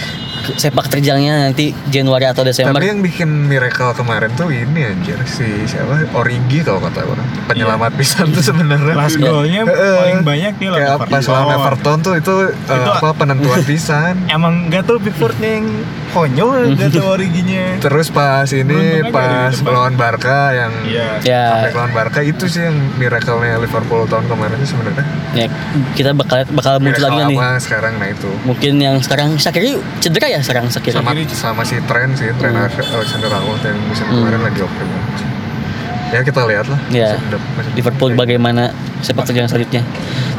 sepak terjangnya nanti Januari atau Desember. Tapi yang bikin miracle kemarin tuh ini anjir si siapa Origi kalau kata orang penyelamat pisan tuh sebenarnya. Last Iya. goalnya Heeh. paling banyak nih lawan Kayak Everton. pas lawan Everton tuh itu, Itu- apa penentuan pisan. Emang gak tau Pickfordnya yang konyol gak tau originya. Terus pas ini Beruntung pas melawan Barca yang Iya. Ya, sampai lawan Barca itu sih yang miracle-nya Liverpool tahun kemarin sih sebenarnya. ya kita bakal bakal muncul lagi nih. apa sekarang nah itu. Mungkin yang sekarang Shakiri cedera ya sekarang Shakiri. Sama sama si Trent sih, Trent Hmm. Alexander Arnold yang musim Hmm. kemarin lagi oke banget. Ya kita lihat lah. Ya, Liverpool depan. bagaimana sepak terjang selanjutnya.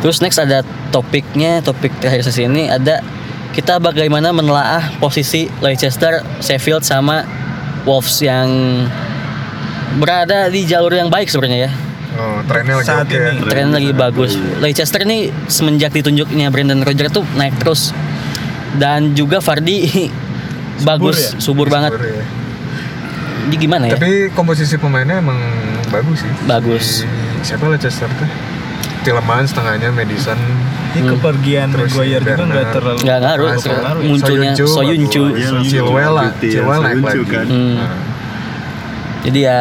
Terus next ada topiknya, topik terakhir sesi ini ada kita bagaimana menelaah posisi Leicester, Sheffield sama Wolves yang berada di jalur yang baik sebenarnya ya. Oh, trennya lagi Saat oke. ini. ya. Tren lagi bagus. baik. Leicester ini semenjak ditunjuknya Brendan Rodgers tuh naik terus. Dan juga Vardy bagus, ya? subur banget. Subur, ya. Ini gimana ya? Tapi komposisi pemainnya emang bagus sih. Bagus. Si- siapa Leicester tuh? Tielemans setengahnya Madison. Ini Hmm. kepergian Terus Maguire juga Bernard. gak terlalu Nggak ngaruh. Ya. Munculnya Soyuncu Chilwell lah, lanjutin, Chilwell naik lagi. kan. Hmm. Nah, Jadi ya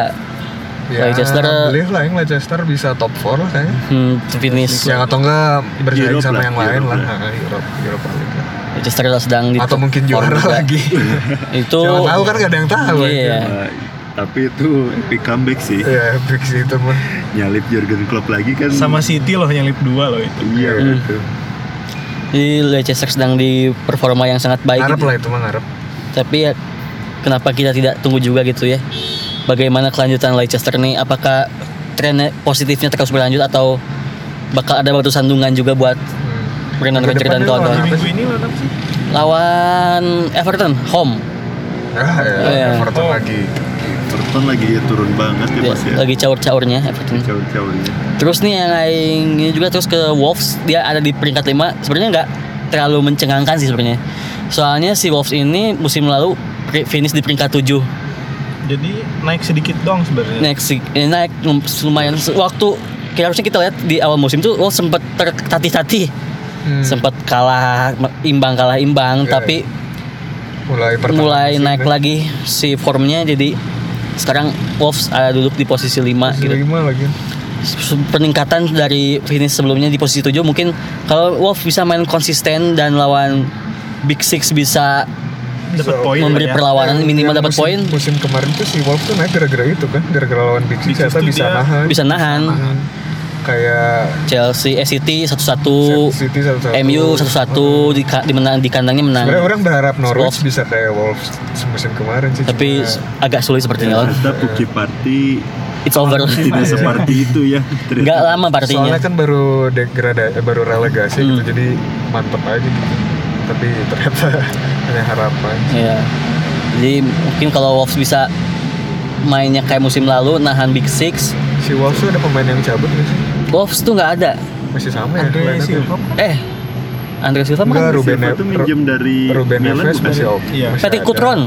ya, Leicester believe lah yang Leicester bisa top 4 lah kayaknya. hmm, finish. Yang atau enggak bersaing Europe sama lah, yang lain Europe lah. lah. Nah, Europe, Europa League Leicester sedang di atau mungkin juara juga. lagi Itu Siapa tahu kan gak ada yang tahu Iya. Nah, tapi itu epic comeback sih ya epic sih itu mah nyalip Jurgen Klopp lagi kan Sama City loh yang lip 2 loh itu. iya Hmm. gitu di Leicester sedang di performa yang sangat baik. ngarep gitu. lah itu mah ngarep Tapi ya kenapa kita tidak tunggu juga gitu ya? Bagaimana kelanjutan Leicester nih? Apakah tren positifnya terus berlanjut atau bakal ada batu sandungan juga buat. Brendan Rodgers dan kawan-kawan? minggu ini lawan sih? Lawan Everton home. ah ya. Everton Oh. lagi Everton lagi turun banget ya Ya, pas ya lagi caur-caurnya Everton. jauh-jauhnya Terus nih yang lain ini juga terus ke Wolves dia ada di peringkat 5 sebenarnya nggak terlalu mencengangkan sih sebenarnya. Soalnya si Wolves ini musim lalu finish di peringkat 7. Jadi naik sedikit dong sebenarnya. Naik eh, naik lum- lumayan waktu kayak harusnya kita lihat di awal musim tuh Wolves sempat tertatih-tatih. Hmm. Sempat kalah imbang kalah imbang Iya, tapi mulai pertengahan mulai musim naik deh. lagi si formnya jadi sekarang Wolves ada duduk di posisi 5 Posisi gitu. lima lagi peningkatan dari finish sebelumnya di posisi 7 mungkin kalau Wolf bisa main konsisten dan lawan Big Six bisa Dapat poin memberi ya. perlawanan Yang- minimal yang dapat poin musim kemarin tuh si Wolves tuh naik gara-gara itu kan gara-gara lawan Big Six ternyata bisa dia nahan bisa nahan Nahan. Kayak Chelsea eh City 1-1 City satu-satu. MU 1-1 di, ka- di, menang, di kandangnya menang. Sebenarnya orang berharap Norwich Wolves. bisa kayak Wolves musim kemarin sih tapi cuma- agak sulit sepertinya ternyata Puki Party it's over. Tidak seperti itu ya. Ternyata. nggak lama partinya. Soalnya kan baru degrada eh, baru relegasi Hmm. gitu jadi mantep aja gitu. Tapi ternyata hanya harapan Iya. jadi mungkin kalau Wolves bisa mainnya kayak musim lalu nahan Big Six. Si Wolves tuh ada pemain yang cabut nggak sih Wolves tuh nggak ada masih sama ya Andre? Silva. eh Andre Silva mah kan Ruben Silva tuh minjem dari Ruben Milan Neves masih ya? oke Iya. Coutron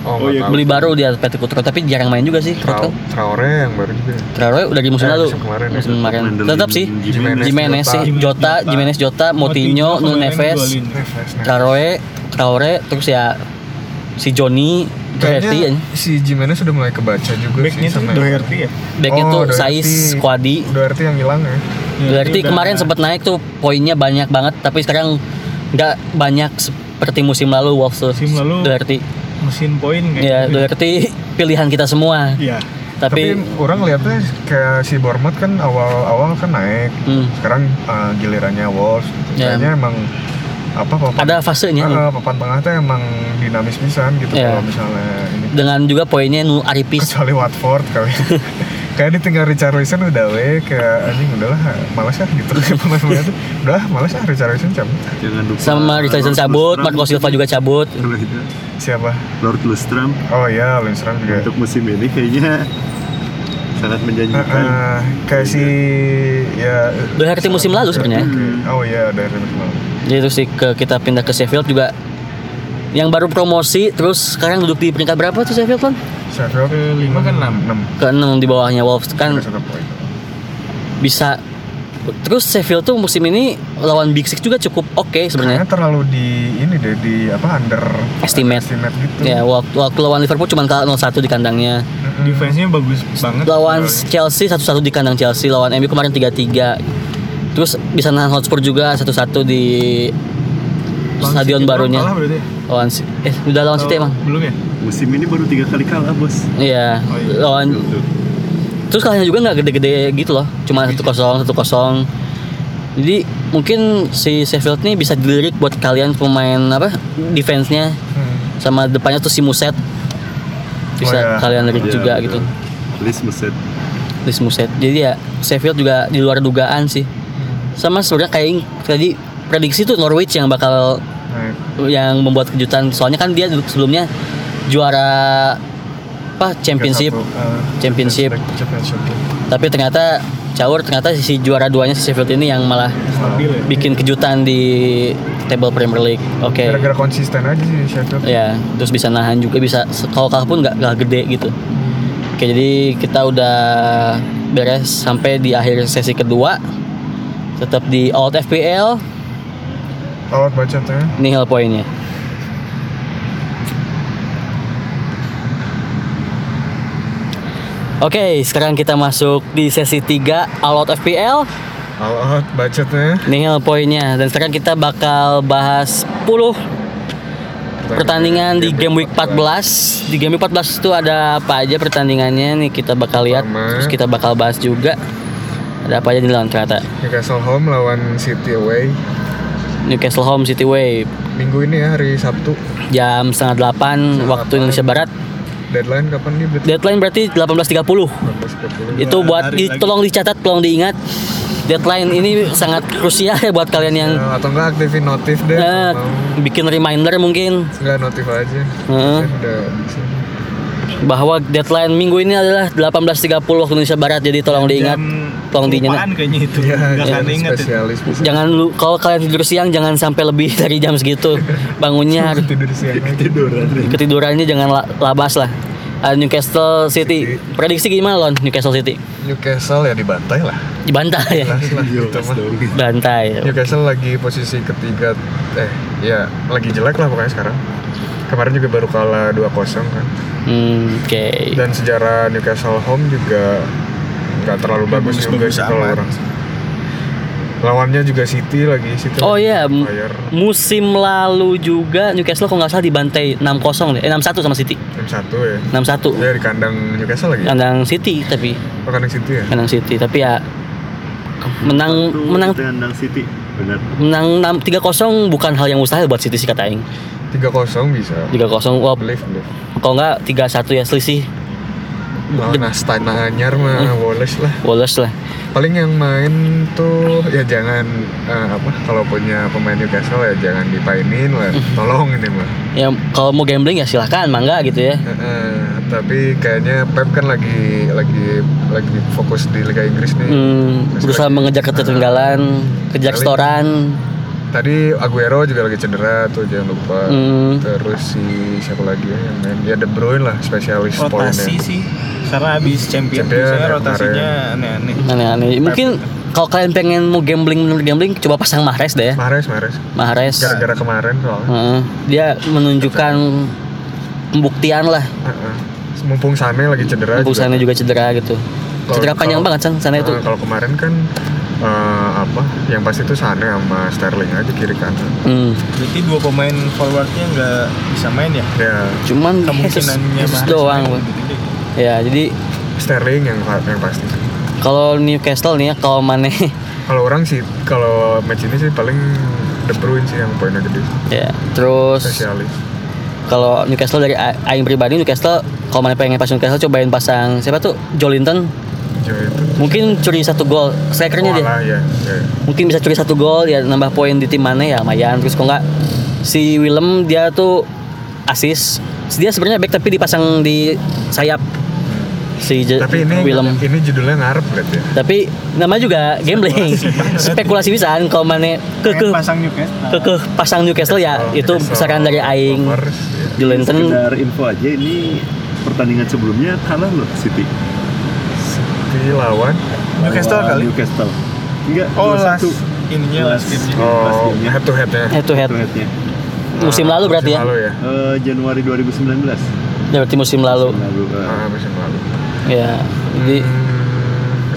oh, Oh, iya. beli baru dia Petit Coutron tapi jarang main juga sih Trau- Coutron Traore yang baru juga Traore udah di musim Eh, lalu musim kemarin ya. musim kemarin tetap sih Jimenez, Jimenez sih Jota. Jimenez Jota Moutinho Nunes Neves. Traore Traore terus ya si Johnny Doherty Kayaknya si Jimenez sudah mulai kebaca juga Backnya sih sama Doherty ya. backnya Oh, tuh Doherty. Saiz Squadi Doherty yang hilang ya Doherty udah- kemarin sempat naik tuh poinnya banyak banget tapi sekarang nggak banyak seperti musim lalu Wolves tuh Musim lalu Doherty mesin poin kayak ya gitu. Doherty pilihan kita semua Iya. tapi, tapi, orang lihatnya kayak si Bournemouth kan awal-awal kan naik hmm, sekarang uh, gilirannya Wolves gitu. Ya. kayaknya emang apa papan ada fasenya. Uh, papan tengah tuh emang dinamis pisan gitu Ya. kalau misalnya ini. Dengan juga poinnya Nu Aripis kecuali Watford kali. Kayak ditinggal Richard Wilson udah we kayak anjing udahlah malas ya gitu. Pemain-pemain tuh udah malas ya Richard Wilson cabut. Jangan lupa sama Richardson Lord cabut. Marco Silva juga cabut. Siapa? Lord Lundstram oh iya Lundstram juga. Untuk musim ini kayaknya sangat Uh, menjanjikan. Uh, kayak si ya Doherty musim lalu sebenarnya. Oke. oh iya dari musim lalu jadi terus di- ke kita pindah ke Sheffield juga yang baru promosi terus sekarang duduk di peringkat berapa tuh Sheffield kan Sheffield Ke lima kan enam. enam ke 6 di bawahnya Wolves kan bisa terus Sheffield tuh musim ini lawan Big Six juga cukup oke sebenarnya Kayaknya terlalu di ini deh di apa under Estimate. estimate gitu. ya waktu, waktu lawan Liverpool cuma kalah 0-1 di kandangnya Mm-mm. Defense-nya bagus banget. lawan Soalnya. Chelsea 1-1 di kandang Chelsea lawan MU kemarin 3-3 terus bisa nahan Hotspur juga 1-1 di Lawan stadion City barunya. kalah berarti ya? lawan eh udah lawan City emang? Belum ya? musim ini baru tiga kali kalah bos. Iya. Oh, iya. lawan terus kalahnya juga nggak gede-gede gitu loh. Cuma satu kosong satu kosong. Jadi mungkin si Sheffield nih bisa dilirik buat kalian pemain apa defense-nya. Hmm. sama depannya tuh si Muset bisa Oh, iya. kalian lirik Iya, juga betul. gitu. List Muset Lis Muset jadi ya Sheffield juga di luar dugaan sih sama sebenarnya kayak tadi prediksi tuh Norwich yang bakal Nah, yang membuat kejutan soalnya kan dia sebelumnya juara apa championship 3-1, uh, Championship. championship. tapi ternyata caur ternyata si juara duanya si Sheffield ini yang malah Stabil ya. bikin kejutan di table Premier League oke Gara-gara konsisten aja sih Sheffield. ya terus bisa nahan juga bisa kalau kalah pun nggak nggak gede gitu oke jadi kita udah beres sampai di akhir sesi kedua tetap di Out FPL Awat bacotnya. nihil poinnya Oke, sekarang kita masuk di sesi 3 All Out FPL. all out bacotnya Nihil poinnya dan sekarang kita bakal bahas 10 pertandingan di game week 14. Di game week 14 itu ada apa aja pertandingannya nih kita bakal lihat terus kita bakal bahas juga. Ada apa aja di lawan kata Newcastle home lawan City away Newcastle Home City Way minggu ini ya hari Sabtu jam setengah delapan waktu Indonesia Barat. deadline kapan nih berarti Deadline berarti 18.30. 12.30 Itu buat di, lagi. tolong dicatat, tolong diingat. Deadline ini sangat krusial ya buat kalian yang Ya, atau enggak aktifin notif deh eh, mau. bikin reminder mungkin enggak notif aja udah sini. bahwa deadline minggu ini adalah 18.30 waktu Indonesia Barat jadi tolong diingat Jam tolong diingat kayaknya itu? Iya, iya, ingat itu. spesialis bisa. jangan lu kalau kalian tidur siang jangan sampai lebih dari jam segitu. Bangunnya harus tidur siang. Lagi. Tiduran. ketidurannya jangan la- labas lah. Ah, Newcastle City. Prediksi gimana lon? Newcastle City. Newcastle ya dibantai lah. Dibantai ya? Jelas lah Yo, gitu mah. bantai. Newcastle lagi posisi ketiga eh ya lagi jelek lah pokoknya sekarang. Kemarin juga baru kalah 2-0 kan. Hmm, oke. Dan sejarah Newcastle home juga nggak terlalu bagus juga bagus sih kalau orang lawannya juga City lagi City Oh iya, fire. musim lalu juga Newcastle kalau nggak salah dibantai 6-0 deh, eh 6-1 sama City. Tim satu ya 6-1. ya di kandang Newcastle lagi Kandang City tapi oh, kandang City ya kandang City tapi ya menang menang Itu kandang City. Benar. menang 6 3-0 bukan hal yang mustahil buat City sih kata aing. 3-0 bisa 3-0 wah believe believe kalau nggak 3-1 ya selisih lawan Astana Anyar Hmm. mah Wallace lah Wallace lah. paling yang main tuh ya jangan eh, apa kalau punya pemain Newcastle ya jangan dipainin lah Hmm. tolong ini mah Ya kalau mau gambling ya silahkan mangga gitu ya. Eh, eh, tapi kayaknya Pep kan lagi lagi lagi fokus di Liga Inggris nih Hmm, berusaha lagi- mengejar ketertinggalan, kejar Paling- setoran. Tadi Aguero juga lagi cedera tuh jangan lupa Hmm. terus si siapa lagi ya yang main ya De Bruyne lah spesialis rotasi poinnya sih karena habis champion, Champion, biasanya ya, rotasinya aneh-aneh Aneh-aneh. Mungkin kalau kalian pengen mau gambling bener gambling coba pasang Mahrez deh ya. Mahrez Mahrez Mahrez. gara-gara kemarin soalnya Heeh. dia menunjukkan pembuktian lah. Heeh. mumpung Sane lagi cedera juga. Busannya juga cedera gitu. Kalau- Cedera panjang kalau- banget San sana itu. Eh, kalau kemarin kan eh, apa? Yang pasti itu Sane sama Sterling aja kiri kanan. Hmm. berarti dua pemain forwardnya nggak bisa main ya? Ya. Cuman Jesus, kemungkinannya Jesus Mahrez doang. gede. Ya, jadi Sterling yang yang pasti. kalau Newcastle nih ya kalau Mane. Kalau orang sih kalau match ini sih paling De Bruyne sih yang poinnya gede. Ya. Terus spesialis. kalau Newcastle dari aing pribadi Newcastle kalau Mane pengen pasang Newcastle cobain pasang siapa tuh? Jolinton mungkin curi satu gol strikernya dia. ya, ya. mungkin bisa curi satu gol ya nambah poin di tim mana ya lumayan. Terus kok nggak si Willem dia tuh asis dia sebenarnya back tapi dipasang di sayap. Si Je- tapi ini Willem. ini judulnya ngarep berarti ya? Tapi nama juga gambling. Spekulasi bisa kalau mana ke pasang Newcastle. ke ke pasang Newcastle ya Oh, itu saran dari aing. ya. Jolinton Sekedar info aja ini pertandingan sebelumnya kalah loh City. City lawan Newcastle Lawan kali Newcastle. Enggak, oh last 2-1. ininya last Last. game oh head to headnya head to head Head-to-headnya. musim lalu berarti ya musim lalu ya Eh, Januari 2019. ya berarti musim lalu Musim lalu. eh. Ah, musim lalu ya jadi Hmm,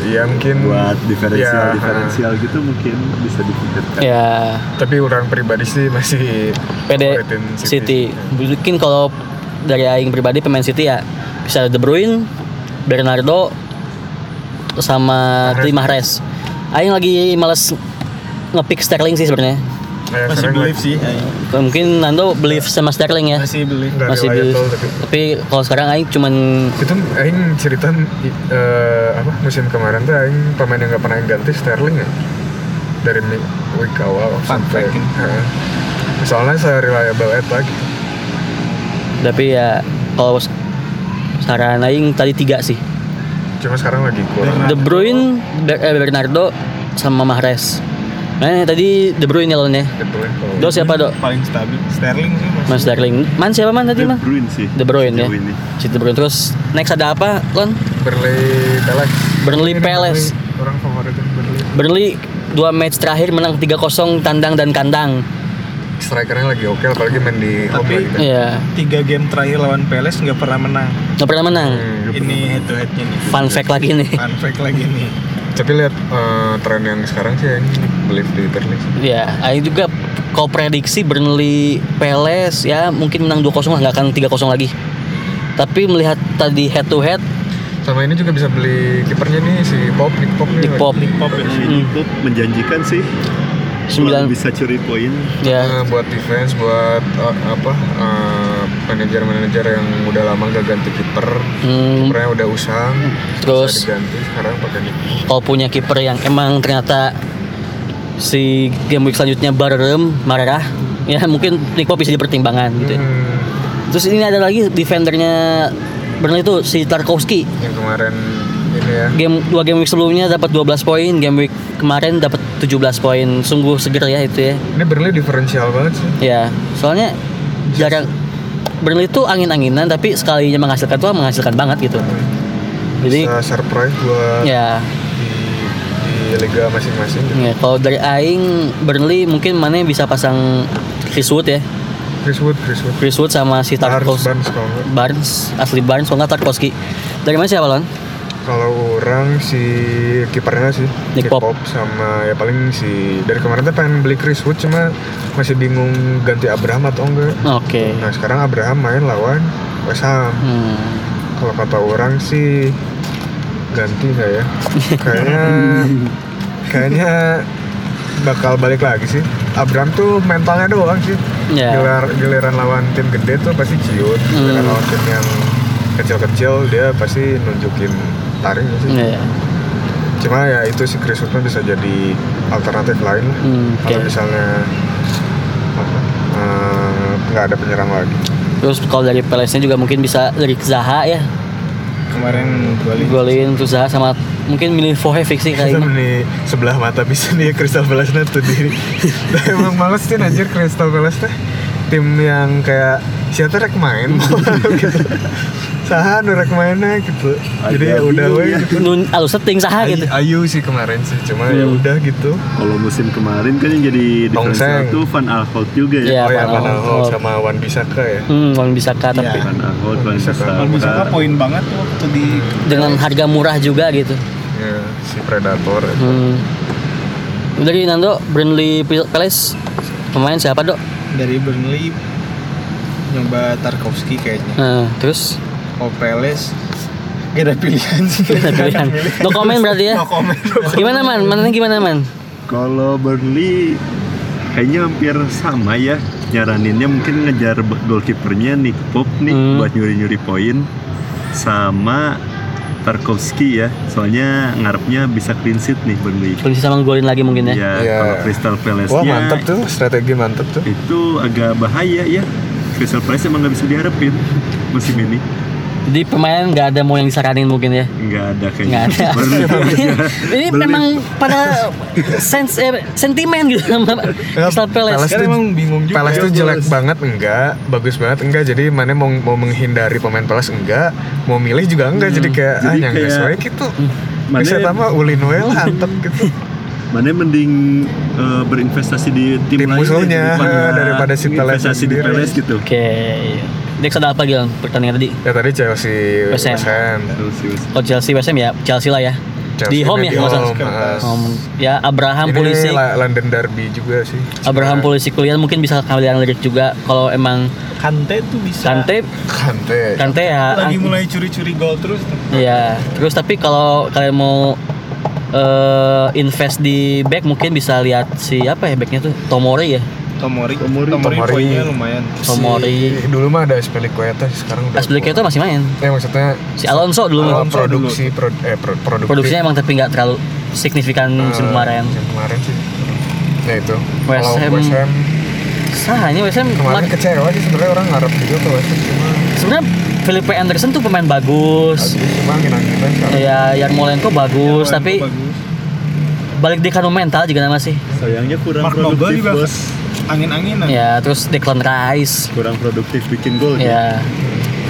Iya mungkin buat diferensial Ya, diferensial gitu mungkin bisa dipikirkan. ya Tapi orang pribadi sih masih PD favoritin City. Mungkin kalau dari aing pribadi pemain City ya bisa De Bruyne, Bernardo sama Mahrez. Mahrez. Aing lagi males ngepick Sterling sih sebenarnya. Nah, masih lagi- sih. Mungkin Nando believe sama Sterling ya. masih Nggak Masih believe. tapi Tapi kalau sekarang aing cuman itu aing cerita eh, apa musim kemarin tuh aing pemain yang nggak pernah aing ganti Sterling ya dari week awal sampai. Heeh. soalnya saya reliable at lagi tapi ya kalau saran aing tadi tiga sih. Cuma sekarang lagi kurang De Bruyne, Ber- eh, Bernardo sama Mahrez. Nah, tadi De Bruyne ya lawannya. De Bruyne kalau Do siapa, Do? paling stabil Sterling sih Mas Sterling. Man siapa man tadi De man? Bruyne sih. De Bruyne ya. Si De Bruyne terus next ada apa, Lon? Burnley Palace Burnley Palace. Orang favoritin Burnley Burnley dua match terakhir menang 3-0 tandang dan kandang. Strikernya lagi oke apalagi main di home Tapi- lagi kan. Iya, tiga game terakhir lawan Palace nggak pernah menang nggak pernah menang. Hmm, ini head to headnya nih Fun fact lagi nih. fun fact lagi nih Tapi lihat eh, tren yang sekarang sih yang believe di Burnley. sih. Ya, Aing juga kalau prediksi Burnley Palace ya mungkin menang 2-0 lah, nggak akan 3-0 lagi. Tapi melihat tadi head to head, Sama ini juga bisa beli kipernya nih si Pop, Nick Pop nih. Nick Pop, Pop ya. Ini Bob menjanjikan sih. 9 bisa curi poin. ya. Eh, buat defense, buat eh, apa eh, manajer-manajer yang udah lama gak ganti kiper, Hmm, kipernya udah usang, Terus- diganti sekarang pakai kalau punya kiper yang emang ternyata si game week selanjutnya barem marah ya mungkin Nick Pop bisa dipertimbangkan gitu. ya. Hmm, Terus ini ada lagi defendernya Burnley itu si Tarkowski. yang kemarin ya. Game dua game week sebelumnya dapat 12 poin, game week kemarin dapat 17 poin. Sungguh seger ya itu ya. Ini Burnley diferensial banget sih. Ya, soalnya jarang Burnley itu angin-anginan tapi sekalinya menghasilkan tuh menghasilkan banget gitu. Jadi Bisa surprise buat ya, di, di liga masing-masing. gitu. ya kalau dari aing Burnley mungkin mana bisa pasang Chris Wood ya. Chris Wood, Chris Wood. Chris Wood sama si Tarkowski. Barnes. Barnes, asli Barnes kalau nggak Tarkowski. Dari mana siapa Lon? Kalau orang si kipernya sih Nick Pop. sama ya paling si dari kemarin tuh pengen beli Chris Wood cuma masih bingung ganti Abraham atau enggak. Oke. Nah sekarang Abraham main lawan West Ham. Hmm. Kalau kata orang sih ganti nggak ya? kayaknya kayaknya bakal balik lagi sih. Abraham tuh mentalnya doang sih. Ya. Gilar, giliran lawan tim gede tuh pasti ciut. Giliran Hmm. lawan tim yang kecil-kecil dia pasti nunjukin taring sih. Ya. Cuma ya itu si Chris Wood mah bisa jadi alternatif lain lah. Hmm, Kalau oke. misalnya eh, nggak ada penyerang lagi. Terus kalau dari Palace-nya juga mungkin bisa Rick Zaha ya. Kemarin golin. Golin terus Zaha sama mungkin milih Fohevic sih kayaknya. nih sebelah mata bisa nih Crystal Palace tuh diri. Emang males sih anjir Crystal Palace teh. Tim yang kayak siapa rek main gitu. Saha nu rek mainnya gitu. Jadi ya udah we ya. gitu. Nun alus setting Zaha Ay- gitu. Ayu sih kemarin sih, cuma ya Hmm. udah gitu. Kalau musim kemarin kan yang jadi diferensial tuh Van Aanholt juga ya. Iya. oh ya, Van Aanholt. Aanholt sama Wan Bisaka ya. Hmm, Wan Bisaka tapi Iya. Van Aanholt, Van Bisa kan. Kalau bisa Bisaka. poin banget tuh waktu di dengan harga murah juga gitu. Ya, si Predator. Hmm. Dari Nando Burnley Palace pemain siapa dok? dari Burnley nyoba Tarkowski kayaknya. Nah, terus Oh Peles Gak ada pilihan sih. Gak ada pilihan. No comment berarti ya? No comment. gimana man? Mana gimana man? Kalau Burnley kayaknya hampir sama ya nyaraninnya mungkin ngejar goalkeepernya Nick Pope nih Hmm. buat nyuri-nyuri poin sama Tarkowski ya soalnya ngarepnya bisa clean sheet nih Burnley Polisi sama golin lagi mungkin ya? ya Iya. kalau Crystal Palace Wah mantep tuh, strategi mantep tuh. itu agak bahaya ya Crystal Palace emang nggak bisa diharapin musim ini Jadi pemain nggak ada mau yang disaranin mungkin ya? nggak ada Nggak kayaknya ada. Ini memang pada sense eh, sentimen gitu sama Crystal Palace. Palace tuh- emang bingung juga. Palace tuh Bos. jelek banget enggak, bagus banget enggak. Jadi mana mau mau menghindari pemain Palace enggak, mau milih juga enggak. Jadi kayak Jadi ah yang kayak- sesuai gitu. Mana- Bisa tambah ulin lah antep gitu. mana mending eh, berinvestasi di tim, Tim lain musuhnya, eh, daripada si Palace investasi di sendiri. Palace gitu Oke. Next ada apa Gil pertandingan tadi? Ya tadi Chelsea West Ham. Oh Chelsea West Ham ya, Chelsea lah ya. Chelsea di home di ya, usah. home. Home. Ya Abraham Ini polisi. London Derby juga sih. Abraham polisi kuliah mungkin bisa kalian lirik juga kalau emang Kante tuh bisa. Kante Kante. Kante ya lagi mulai curi-curi gol terus. Iya, terus tapi kalau kalian mau eh, invest di back mungkin bisa lihat si apa ya backnya tuh Tomori ya. Tomori. Tomori. Tomori, Tomori. poinnya lumayan. Tomori. Si- dulu mah ada Spilicueta sekarang udah. Aspilicueta masih main. Eh maksudnya Si Alonso dulu mah. oh, produksi pro, eh pro, produktif. Produksinya emang tapi nggak terlalu signifikan musim Eh, kemarin. Musim kemarin sih. Ya itu. West Ham- West Ham Sah, ini West Ham kemarin kecewa sih sebenarnya orang ngarep juga ke West Ham cuma sebenarnya Felipe Anderson tuh pemain bagus. Bagus, cuma angin-anginan sekarang. Ya, Yarmolenko bagus, Yang tapi bagus. balik di kanu mental juga nama sih. sayangnya kurang Mark produktif juga bos angin-anginan. Ya, terus Declan Rice. kurang produktif bikin gol Ya.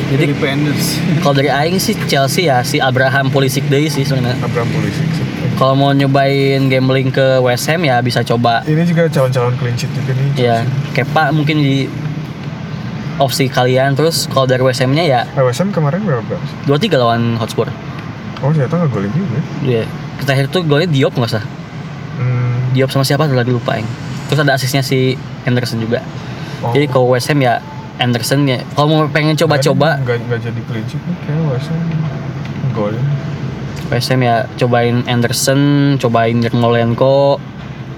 Jadi Felipe Anderson. kalau dari aing sih Chelsea ya si Abraham Pulisic deh sih sebenarnya. Abraham Pulisic sih. Kalau mau nyobain gambling ke West Ham ya bisa coba Ini juga calon-calon clean sheet juga nih. ya Kepa mungkin di opsi kalian terus kalau dari West Ham-nya ya Eh, West Ham kemarin berapa sih? 2-3 lawan Hotspur. Oh ternyata nggak golin juga. Dia terakhir tuh golnya Diop nggak salah. Hmm. Diop sama siapa tuh lagi lupa yang. Terus ada asisnya si Anderson juga. Oh. Jadi kalau West Ham ya Anderson ya. Kalau mau pengen coba-coba Nggak nggak jadi nih kayak Wesam golin. West Ham ya cobain Anderson, cobain Yarmolenko,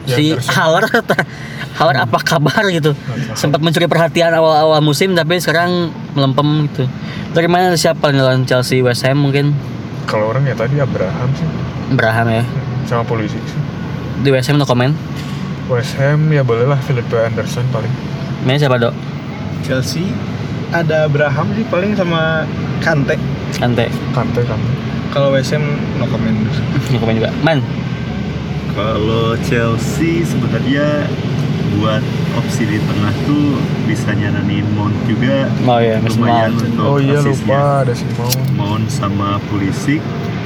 Ya, si Anderson. Haller Haller apa kabar gitu. Sempat mencuri perhatian awal-awal musim tapi sekarang melempem gitu. Dari mana siapa nih lawan Chelsea West Ham mungkin Kalau orang ya tadi Abraham sih Abraham ya. sama polisi sih. Di West Ham no komen. West Ham ya bolehlah Philippe Anderson paling. Mainnya siapa dok? Chelsea ada Abraham sih paling sama Kante. Kante. Kante Kante. Kalau West Ham no comment. No komen juga. Man. Kalau Chelsea sebenarnya buat opsi di tengah tuh bisa nyaranin Mount juga Oh iya, lumayan Mount. untuk Oh iya asisnya. lupa ada si Mount. Mount sama Pulisic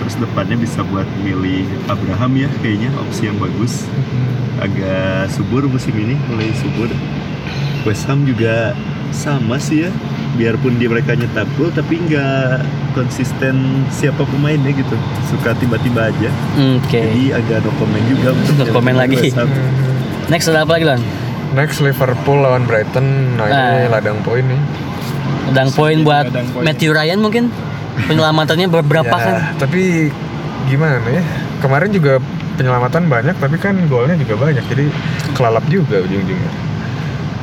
terus depannya bisa buat milih Abraham ya kayaknya opsi yang bagus agak subur musim ini mulai subur West Ham juga sama sih ya biarpun dia mereka nyetak gol tapi nggak konsisten siapa pemainnya gitu suka tiba-tiba aja Oke. jadi agak no comment juga untuk No comment yang lagi. Next ada apa lagi Lon? Next Liverpool lawan Brighton. Nah, ini Nah. ladang poin nih. Udang poin buat Ladang poin. Matthew Ryan mungkin penyelamatannya beberapa Ya, kan? Tapi gimana ya? Kemarin juga penyelamatan banyak, tapi kan golnya juga banyak. Jadi kelalap juga ujung-ujungnya.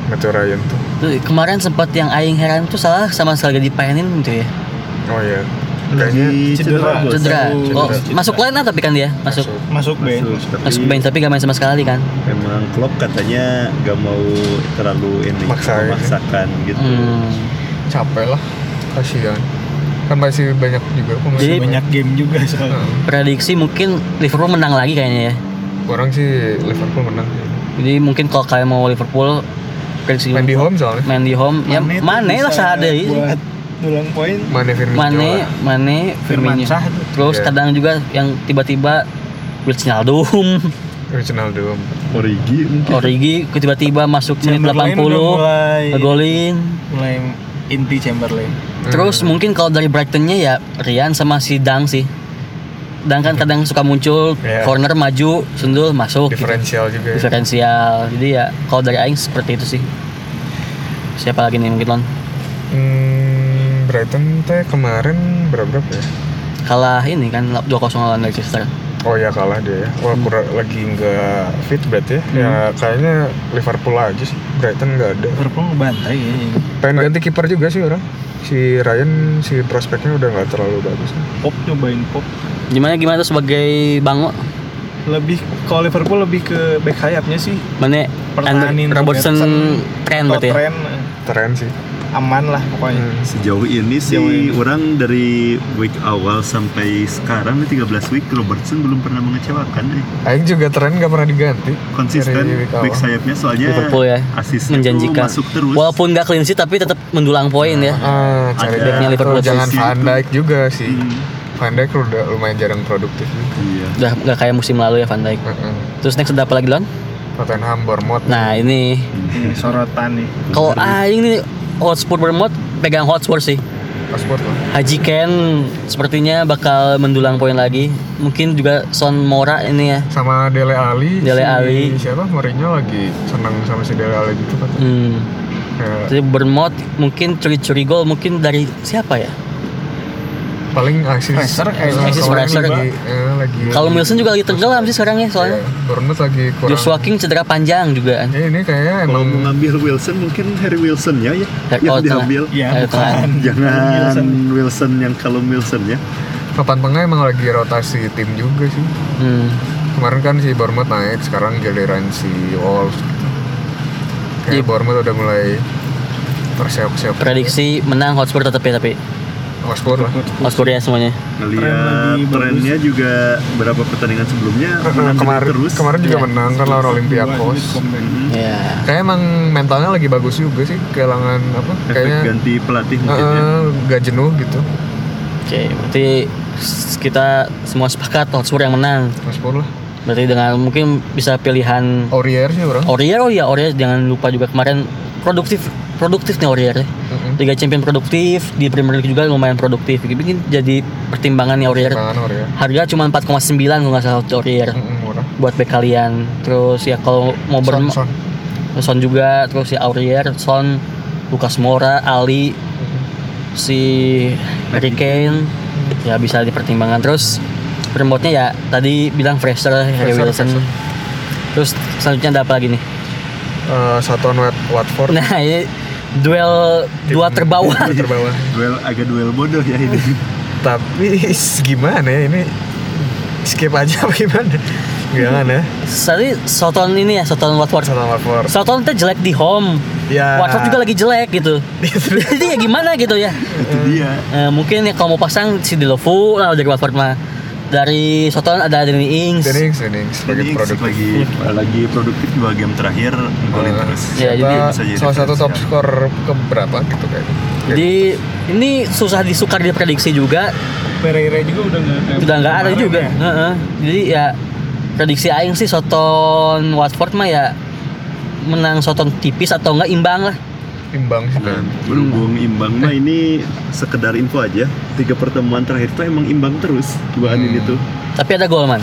Matthew Ryan tuh. Tuh, kemarin sempat yang aing heran tuh salah sama sekali dipainin gitu ya. Oh iya. Kayaknya cedera. Cedera. Baru- Oh, cedera. masuk line tapi kan dia masuk Masuk Ben. Masuk, tapi masuk tapi gak main sama sekali kan. Emang Klopp katanya gak mau terlalu ini Maksain. memaksakan gitu. Hmm. capek lah. Kasihan. Kan masih banyak juga pemain. Jadi- banyak game juga soalnya. Heeh. Prediksi mungkin Liverpool menang lagi kayaknya ya. Orang sih Liverpool menang. Jadi mungkin kalau kalian mau Liverpool prediksi Main di home soalnya. main di home ya Mane tuh mana lah bisa sehada buat dulang poin Mane Firmino. Mane. Mane, Firmino. Terus Iya. kadang juga yang tiba-tiba Wijnaldum, Wijnaldum. Origi mungkin. Origi tiba-tiba masuk menit Chamberlain 80 udah mulai ngegolin. mulai inti Chamberlain Terus Hmm. mungkin kalau dari Brightonnya ya Rian sama si Dang sih. Dang kan kadang suka muncul Iya. corner maju, sundul masuk. gitu. diferensial juga. ya. Diferensial. Jadi ya kalau dari aing seperti itu sih. Siapa lagi nih mungkin Lon? Hmm, Brighton teh kemarin berapa berapa ya? Kalah ini kan 2-0 lawan Leicester. Oh ya kalah dia ya. Wah kurang lagi nggak fit berarti ya. Ya kayaknya Liverpool aja sih. Brighton nggak ada. Liverpool ngebantai ya Pengen ganti kiper juga sih orang. Si Ryan si prospeknya udah nggak terlalu bagus. Pop nyobain Pop Gimana gimana tuh sebagai Bango? lebih kalau Liverpool lebih ke back sayapnya sih Mana Pertahanin Robertson tren berarti ya? tren Tren sih. Aman lah pokoknya Hmm. Sejauh ini sih Sejauh ini. orang dari week awal sampai sekarang nih 13 week Robertson belum pernah mengecewakan eh. Aing juga tren nggak pernah diganti. Konsisten week back awal. sayapnya soalnya Liverpool ya menjanjikan. masuk terus. Walaupun nggak clean sheet tapi tetap mendulang poin ya. Ah, cari Ada backnya Liverpool Jangan Van. Dijk juga sih. Hmm, Van Dijk udah lumayan jarang produktif juga. iya. Udah nggak kayak musim lalu ya Van Dijk. Heeh. Terus next ada apa lagi Lon? Tottenham, Bournemouth. Nah ini ini sorotan nih kalau aing nih Hotspur Bournemouth pegang Hotspur sih. Pasport lah. Haji Ken sepertinya bakal mendulang poin lagi. Mungkin juga Son Mora ini ya. Sama Dele Ali. Dele si- Ali. Siapa? Mourinho lagi senang sama si Dele Ali gitu kan. Hmm. Kayak Jadi Bournemouth mungkin curi-curi gol mungkin dari siapa ya? Paling asis Fraser eh, Fraser. lagi, eh, lagi Kalau Wilson juga lagi tenggelam sih sekarang ya soalnya. Ya, Bournemouth lagi kurang Joshua King cedera panjang juga kan. ya ini kayaknya Kalau emang mau ngambil Wilson mungkin Harry Wilson ya ya Ya, yang oh, diambil. ya bukan. Jangan Wilson. Wilson. yang kalau Wilson ya. papan tengah emang lagi rotasi tim juga sih Hmm. kemarin kan si Bournemouth naik sekarang giliran si Wolves kayak Iya. Bournemouth udah mulai persiap-siap Prediksi menang Hotspur tetap ya tapi Hotspur lah Hotspur ya semuanya. Ngeliat trennya juga berapa pertandingan sebelumnya menang kemarin terus. kemarin juga Iya. menang kan lawan Olympiakos Ya. kayak emang mentalnya lagi bagus juga sih kehilangan apa Efek kayaknya ganti pelatih mungkin ya. eh, gak jenuh gitu Oke, berarti kita semua sepakat Hotspur yang menang. Hotspur lah Berarti dengan mungkin bisa pilihan Aurier sih orang Aurier oh iya Aurier jangan lupa juga kemain produktif produktif nih Warrior ya. Mm-mm. Liga Champion produktif, di Premier League juga lumayan produktif. Bikin jadi pertimbangan nih Warrior. Harga cuma 4,9 kalau nggak salah Warrior Mm-mm, murah. buat back kalian. Terus ya kalau mau ber son. Son juga, terus ya Aurier, Son, Lucas Moura, Ali, si Harry Kane ya bisa dipertimbangkan terus remote-nya ya tadi bilang Fraser, Harry Fraser, Wilson. Fraser. Terus selanjutnya ada apa lagi nih? Eh, Satuan Wat- Watford. Nah, ini duel dua terbawah. Dua terbawah. duel agak duel bodoh ya ini Tapi gimana ya ini? Skip aja apa gimana? Jangan ya. Tadi Soton ini ya, Soton Watford. Satuan Watford. Soton tuh jelek di home. Ya. Watford juga lagi jelek gitu. Jadi ya gimana gitu ya? itu dia Eh, mungkin ya kalau mau pasang si Delofu lah dari Watford mah. Dari Soton ada Danny Ings. Denning, Denning sebagai Jadi produk. lagi lagi produktif dua game terakhir golin Eh, terus Ya, jadi salah satu top referensial. skor ke berapa gitu kayaknya. Jadi ini susah disukar diprediksi juga, Pereira juga udah nggak udah nggak ada juga. ya. Heeh. Jadi ya prediksi aing sih Soton Watford mah ya menang Soton tipis atau enggak imbang lah. Imbang sih. Nah, kan. berhubung imbang mah ini sekedar info aja tiga pertemuan terakhir tuh emang imbang terus duaan Hmm. ini tuh Tapi ada gol man.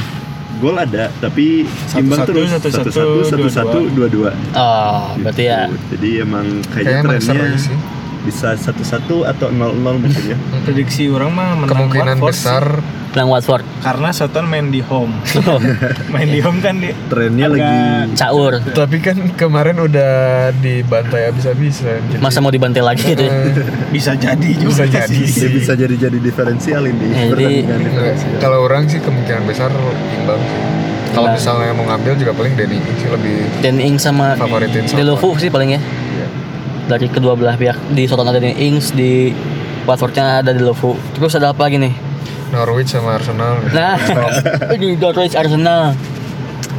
gol ada tapi Satu-satu, imbang terus satu-satu, satu satu satu satu dua dua Oh, berarti ya jadi emang Kayaknya kayaknya trennya. Bisa satu satu atau nol nol mungkin ya Prediksi orang mah menang Kemungkinan Watford besar sih. menang Watford. karena Soton main di home. main di home kan dia trennya agak lagi Caur. tapi kan kemarin udah dibantai habis-habisan. jadi- Masa mau dibantai lagi gitu ya? Eh, bisa jadi juga Bisa jadi sih. dia bisa jadi jadi diferensial ini Ya, jadi- pertandingan eh, diferensial. kalau orang sih kemungkinan besar imbang sih. Kalau misalnya mau ngambil juga paling Denny sih lebih Dan Ings sama favoritin Soton. Delofu sih paling ya. Dari kedua belah pihak di Soton ada Dan Ings di Watfordnya ada Delofu. Terus ada apa lagi nih? Norwich sama Arsenal. Nah, di Norwich Arsenal.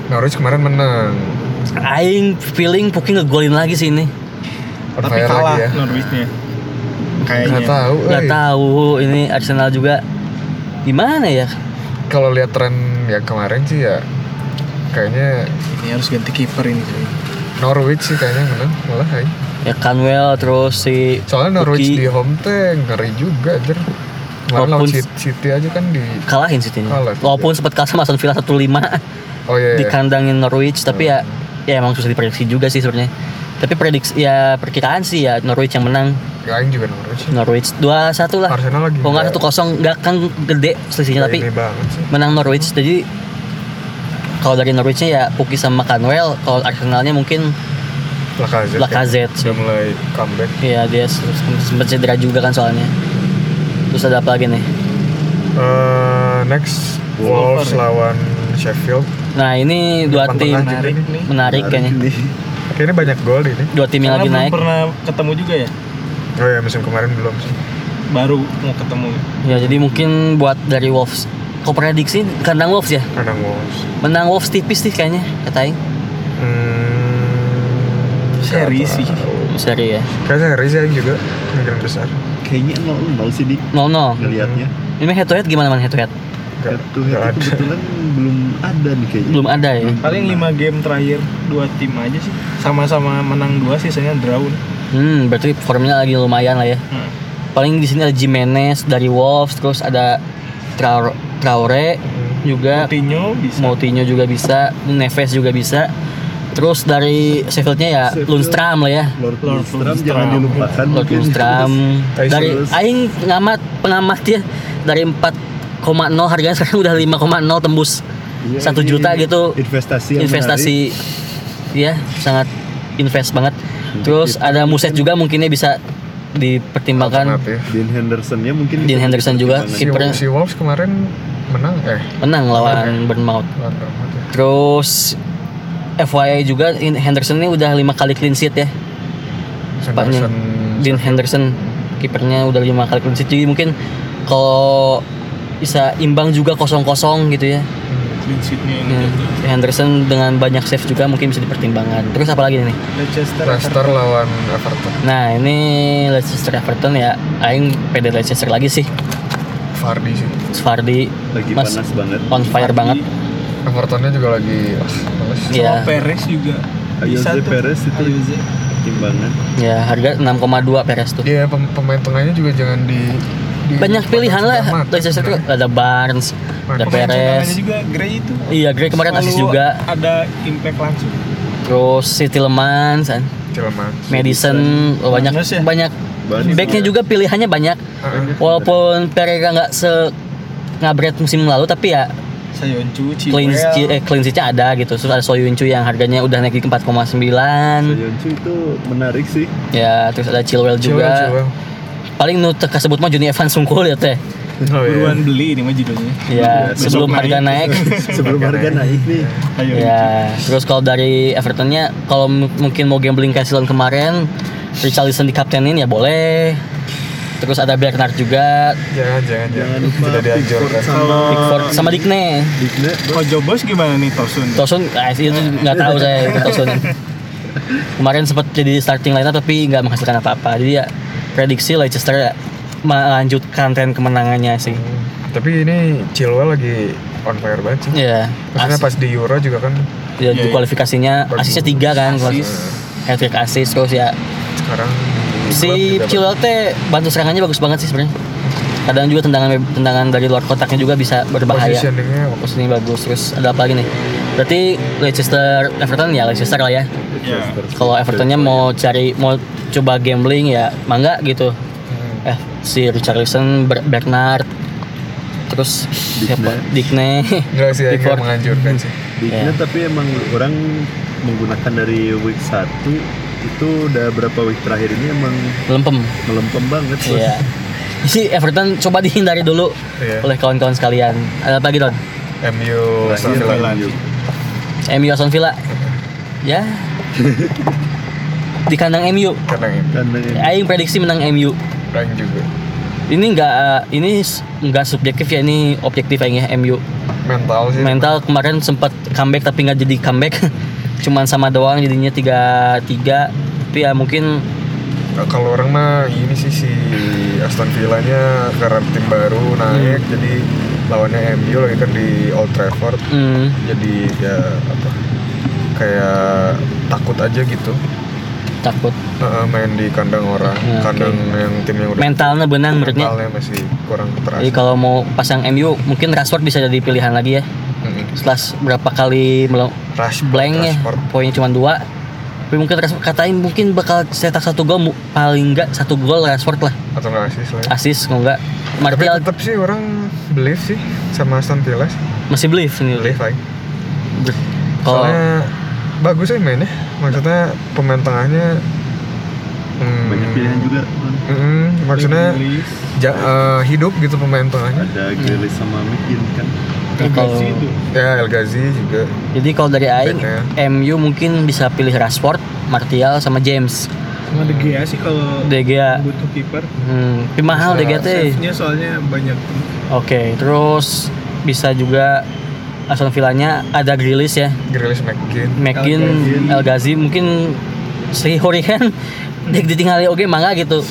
Norwich kemarin menang. Aing feeling Puki ngegolin lagi sih ini. On tapi kalah lagi ya. Norwichnya kayaknya Nggak tahu. Nggak eh. tahu ini Arsenal juga gimana ya? Kalau lihat tren yang kemarin sih ya kayaknya ini harus ganti kiper ini. Norwich sih kayaknya menang malah hai. Ya Canwell terus si Soalnya Norwich Puki di home teh ngeri juga lawan Walaupun- City, City aja kan di kalahin ini. Kalah. Walaupun sempat kalah sama Aston Villa 1-5 Oh iya, di iya. kandangin Norwich tapi ya ya emang susah diprediksi juga sih sebenarnya. Tapi prediksi ya perkiraan sih ya Norwich yang menang. Aing juga Norwich. Norwich 2-1 lah. Arsenal lagi Kalau nggak nggak- 1-0 nggak kan gede selisihnya nggak tapi menang Norwich jadi kalau dari Norwichnya ya Puki sama Canwell kalau Arsenalnya mungkin Lacazette. Lacazette ya. Udah mulai comeback. ya dia sempat cedera juga kan soalnya terus ada apa lagi nih Eh, next Wolves ya. lawan Sheffield. nah ini dua Depan tim menarik nih. menarik kayaknya ini Kayaknya banyak gol ini. dua tim yang Karena lagi naik pernah ketemu juga ya Oh ya musim kemarin belum sih. baru mau ketemu ya jadi mungkin buat dari Wolves kau prediksi kandang Wolves ya Kandang Wolves. menang Wolves tipis sih kayaknya kata Aing Hmm, Seri sih. seri ya? Kayak seri sih juga kemungkinan besar. kayaknya nol nol sih di 0-0 ngelihatnya ini head to head gimana man? Head to head? Head to head ada. kebetulan belum ada nih kayaknya. Belum ada ya? Paling 5 game terakhir dua tim aja sih. Sama-sama menang dua sisanya draw hmm berarti formnya lagi lumayan lah ya. Hmm. paling di sini ada Jimenez dari Wolves terus ada Traore, Traore juga. Coutinho bisa. Moutinho juga bisa. Neves juga bisa terus dari Sheffieldnya ya Sheffield. Lundstram lah ya Lord Lundstram jangan dilupakan Lord. Lundstram dari. Aing ngamat pengamat ya dari 4,0 harganya sekarang udah 5,0 tembus Iya, satu juta gitu investasi yang investasi ya sangat invest banget terus ada Muset juga mungkinnya bisa dipertimbangkan menarik. Dean Hendersonnya mungkin Dean Henderson juga. Kipernya. si Wolves kemarin menang eh menang lawan Bournemouth Bournemouth ya. terus FYI juga Henderson ini udah lima kali clean sheet ya. Henderson. Dean Henderson kipernya udah lima kali clean sheet. Jadi mungkin kalau bisa imbang juga kosong-kosong gitu ya. Clean sheetnya ini Ya, juga. Henderson dengan banyak save juga mungkin bisa dipertimbangkan. Terus apa lagi nih? Leicester Leicester lawan Everton. Nah ini Leicester Everton ya. Aing pede Leicester lagi sih. Vardy sih. Vardy lagi Mas panas banget. on fire banget Evertonnya juga lagi ah, males. Iya. sama Perez juga Bisa tuh. Perez itu. Ayoze. pertimbangan. Ya, harga 6,2 Perez tuh. Iya pem- pemain tengahnya juga jangan di, di Banyak pilihan lah. Leicester tuh ada Barnes, ada Pemain cadangannya Perez. juga Gray itu. Iya, Gray kemarin asis juga. Ada impact langsung. Terus City Lemans, kan. Madison, oh, banyak ya? banyak. Backnya juga. pilihannya banyak. Walaupun Pereira nggak se ngabret musim lalu, tapi ya Sayoncu, clean eh, clean ada gitu. Terus ada Soyuncu yang harganya udah naik ke 4,9. Soyuncu itu menarik sih. Ya, terus ada Chilwell juga. Chilwell. Paling nu tersebut mah Juni Evans sungkul ya teh. Oh, iya. Buruan beli ini mah judulnya. Ya, Besok sebelum harga naik. Sebelum harga naik nih. Ayo. ya, terus kalau dari Evertonnya kalau mungkin mau gambling kayak kemarin, Richarlison dikaptenin ya boleh. Terus ada Bernard juga, Jangan, jangan, jangan. Tidak dianjurkan. Pickford sama Pickford sama Digne. Digne. Kojo Bos gimana nih Tosun? Tosun, ah, itu nggak tahu saya itu Tosun. Kemarin sempat jadi starting lineup tapi nggak menghasilkan apa-apa. Jadi ya prediksi Leicester ya melanjutkan tren kemenangannya sih. Tapi ini Chilwell lagi on fire banget sih. Ya, Maksudnya as- pas di Euro juga kan ya, Iya, di iya. kualifikasinya Bagus. asisnya tiga kan, Asis. hat trick assist terus ya sekarang si Chilwell teh bantu serangannya bagus banget sih sebenarnya. Kadang juga tendangan tendangan dari luar kotaknya juga bisa berbahaya. positioningnya Posisinya bagus. Terus ada apa lagi nih? Berarti Leicester Everton ya Leicester lah ya. Ya. Kalau Evertonnya mau cari mau coba gambling ya mangga gitu. Hmm. Eh si Richarlison, Ber- Bernard, terus siapa? Digne. Enggak sih, menganjurkan sih. Digne Ya. tapi emang orang menggunakan dari week 1 itu udah berapa week terakhir ini emang Lempem. melempem banget. Iya. Si Everton coba dihindari dulu Iya. oleh kawan-kawan sekalian. Ada apa lagi Don? MU Aston Villa. MU. MU Aston Villa. Ya. Di kandang MU. Karena ini Kandang MU. Aing prediksi menang MU. rank juga. Ini enggak ini s- enggak subjektif ya ini objektif Aing ya MU. Mental sih. Mental kemarin sempat comeback tapi nggak jadi comeback. Cuman sama doang jadinya 3-3. Tapi ya mungkin Kalau orang mah ini sih si Aston Villa-nya karena tim baru naik Hmm. jadi lawannya MU lagi kan di Old Trafford. hmm, Jadi ya apa kayak takut aja gitu. takut Heeh, main di kandang orang, Ya, kandang yang tim yang udah mentalnya benang menurutnya. mentalnya masih kurang terasa. Jadi kalau mau pasang MU mungkin Rashford bisa jadi pilihan lagi ya. Setelah berapa kali melong Rashford, blank ya, poinnya cuma dua. Tapi mungkin Rashford katain mungkin bakal cetak satu gol paling enggak satu gol Rashford lah. atau nggak sih selain. Asis kalau enggak Tapi Martial tetap sih orang believe sih sama Aston Villa sih. masih believe ini. Believe. Ber- Kalau Soalnya bagus sih mainnya. Maksudnya pemain tengahnya hmm, Banyak pilihan juga. Mm, maksudnya ja- eh, hidup gitu pemain tengahnya. Ada Grealish sama McGinn kan. Ya, kalau-. Ya El Ghazi juga. jadi kalau dari Aing. MU mungkin bisa pilih Rashford, Martial sama James. Sama De Gea sih kalau De Gea. butuh kiper. Hmm, tapi mahal Bisa deh teh. Save-nya soalnya banyak. Oke, terus bisa juga Aston Villanya ada Grealish ya, Grealish McGinn. McGinn, El Ghazi mungkin si Horihan dek ditinggali oke mangga gitu.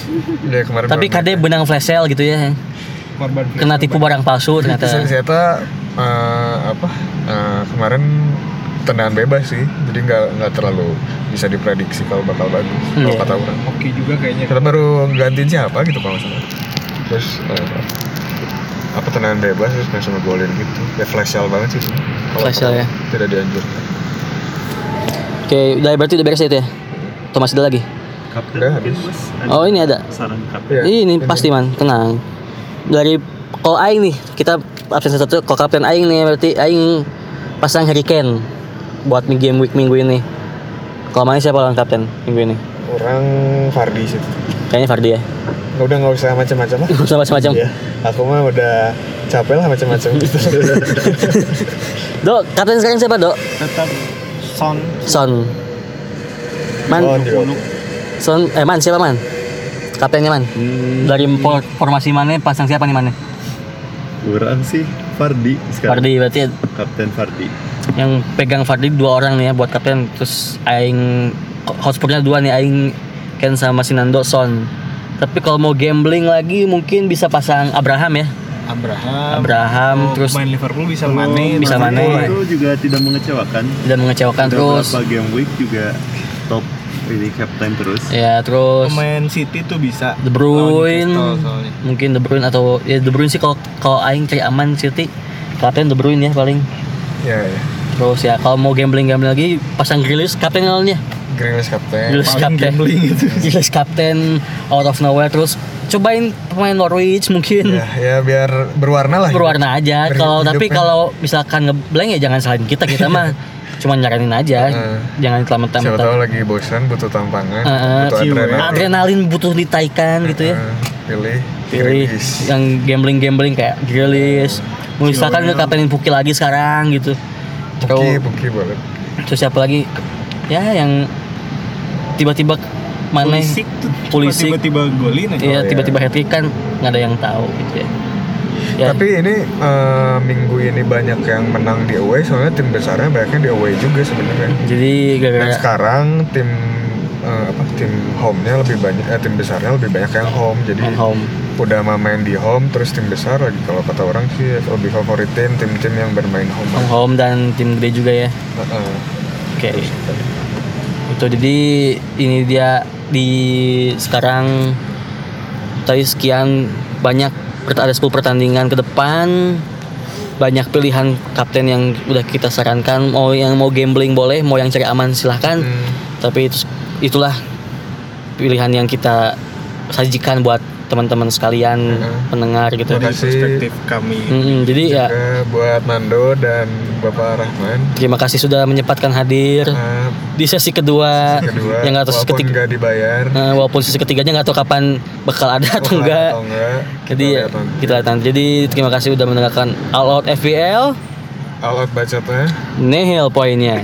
Ya kemarin. Tapi kade benang flash sale gitu ya. Korban Kena tipu barang palsu ternyata. Ternyata eh, apa eh, kemarin tendangan bebas sih jadi nggak nggak terlalu bisa diprediksi kalau bakal bagus Hmm, kalau iya. kata orang Oke juga kayaknya. kita baru gantiin siapa gitu kalau salah terus eh, apa tendangan bebas terus langsung ngegolin gitu ya flash sale banget sih. Kalau Flash sale ya. tidak dianjurkan Oke, udah berarti udah beres ya itu ya. Atau masih ada lagi? Kapten Udah habis. Oh, ini ada. Saran kapten. Iya, ini pasti man, tenang. Dari kalau aing nih, kita absen satu kalau kapten aing nih berarti aing pasang Harry Kane buat game week minggu ini. Kalau main siapa lawan kapten minggu ini? orang Fardi sih Kayaknya Fardi ya. udah nggak usah macam-macam lah Gak usah macam-macam. Iya, aku mah udah capek lah macam-macam gitu Dok, kapten sekarang siapa, Dok? Tetap Son. Son. Man, Oh. Son, eh Man siapa Man? Kaptennya Man. Hmm, Dari for- formasi mana pasang siapa nih Man? Kurang sih Fardi sekarang. Fardi berarti Kapten Fardi. yang pegang Fardi dua orang nih ya buat kapten terus aing hotspotnya dua nih aing Ken sama Sinando Son tapi kalau mau gambling lagi mungkin bisa pasang Abraham ya Abraham. Abraham, Kalau terus- main Liverpool bisa Mane. bisa Mane Mane. Itu juga tidak mengecewakan. tidak mengecewakan Udah terus beberapa game week juga top ini captain terus. Ya terus Pemain City tuh bisa De Bruyne mungkin De Bruyne atau ya De Bruyne sih kalau kalau aing cari aman City kapten De Bruyne ya paling Ya, ya. terus ya kalau mau gambling gambling lagi pasang Grealish kapten awalnya Grealish kapten. Grealish kapten gambling gitu. Grealish kapten out of nowhere terus cobain pemain Norwich mungkin Ya, ya biar berwarna lah. berwarna aja kalau tapi kalau misalkan ngeblank ya jangan salahin kita kita mah cuman nyaranin aja Heeh. jangan Siapa tahu lagi bosan butuh tampangan, Heeh. butuh adrenalin. adrenalin butuh ditaikan gitu ya pilih pilih Grealish. yang gambling gambling kayak Grealish misalkan nggak kaptenin Puki lagi sekarang gitu terus buki boleh. terus siapa lagi ya yang tiba-tiba mana Pulisic. tiba-tiba golin aja. ya iya. tiba-tiba hat kan nggak ada yang tahu gitu ya ya Tapi ini eh, minggu ini banyak yang menang di away soalnya tim besarnya banyaknya di away juga sebenarnya. jadi Dan gara-gara sekarang tim eh, apa tim home-nya lebih banyak eh, tim besarnya lebih banyak yang home. Jadi home udah main di home terus tim besar lagi kalau kata orang sih lebih favoritin tim-tim yang bermain home. home home dan tim gede juga ya Heeh. oke itu jadi ini dia di sekarang tadi sekian banyak ada 10 pertandingan ke depan. Banyak pilihan kapten yang udah kita sarankan. Mau yang mau gambling boleh mau yang cari aman silahkan. Hmm. tapi itu itulah pilihan yang kita sajikan buat teman-teman sekalian Mhm. pendengar gitu Terima Dari kasih. perspektif kami. Mm-mm, jadi ya buat Nando dan Bapak Rahman. terima kasih sudah menyempatkan hadir Nah, di sesi kedua, kedua, yang nggak tahu sesi ketiga nggak dibayar Nah, walaupun sesi ketiganya nggak tahu kapan bakal ada atau enggak atau enggak jadi kita ya, lihat nanti. kita lihat nanti. jadi terima kasih sudah mendengarkan All Out FPL all out bacotnya nihil poinnya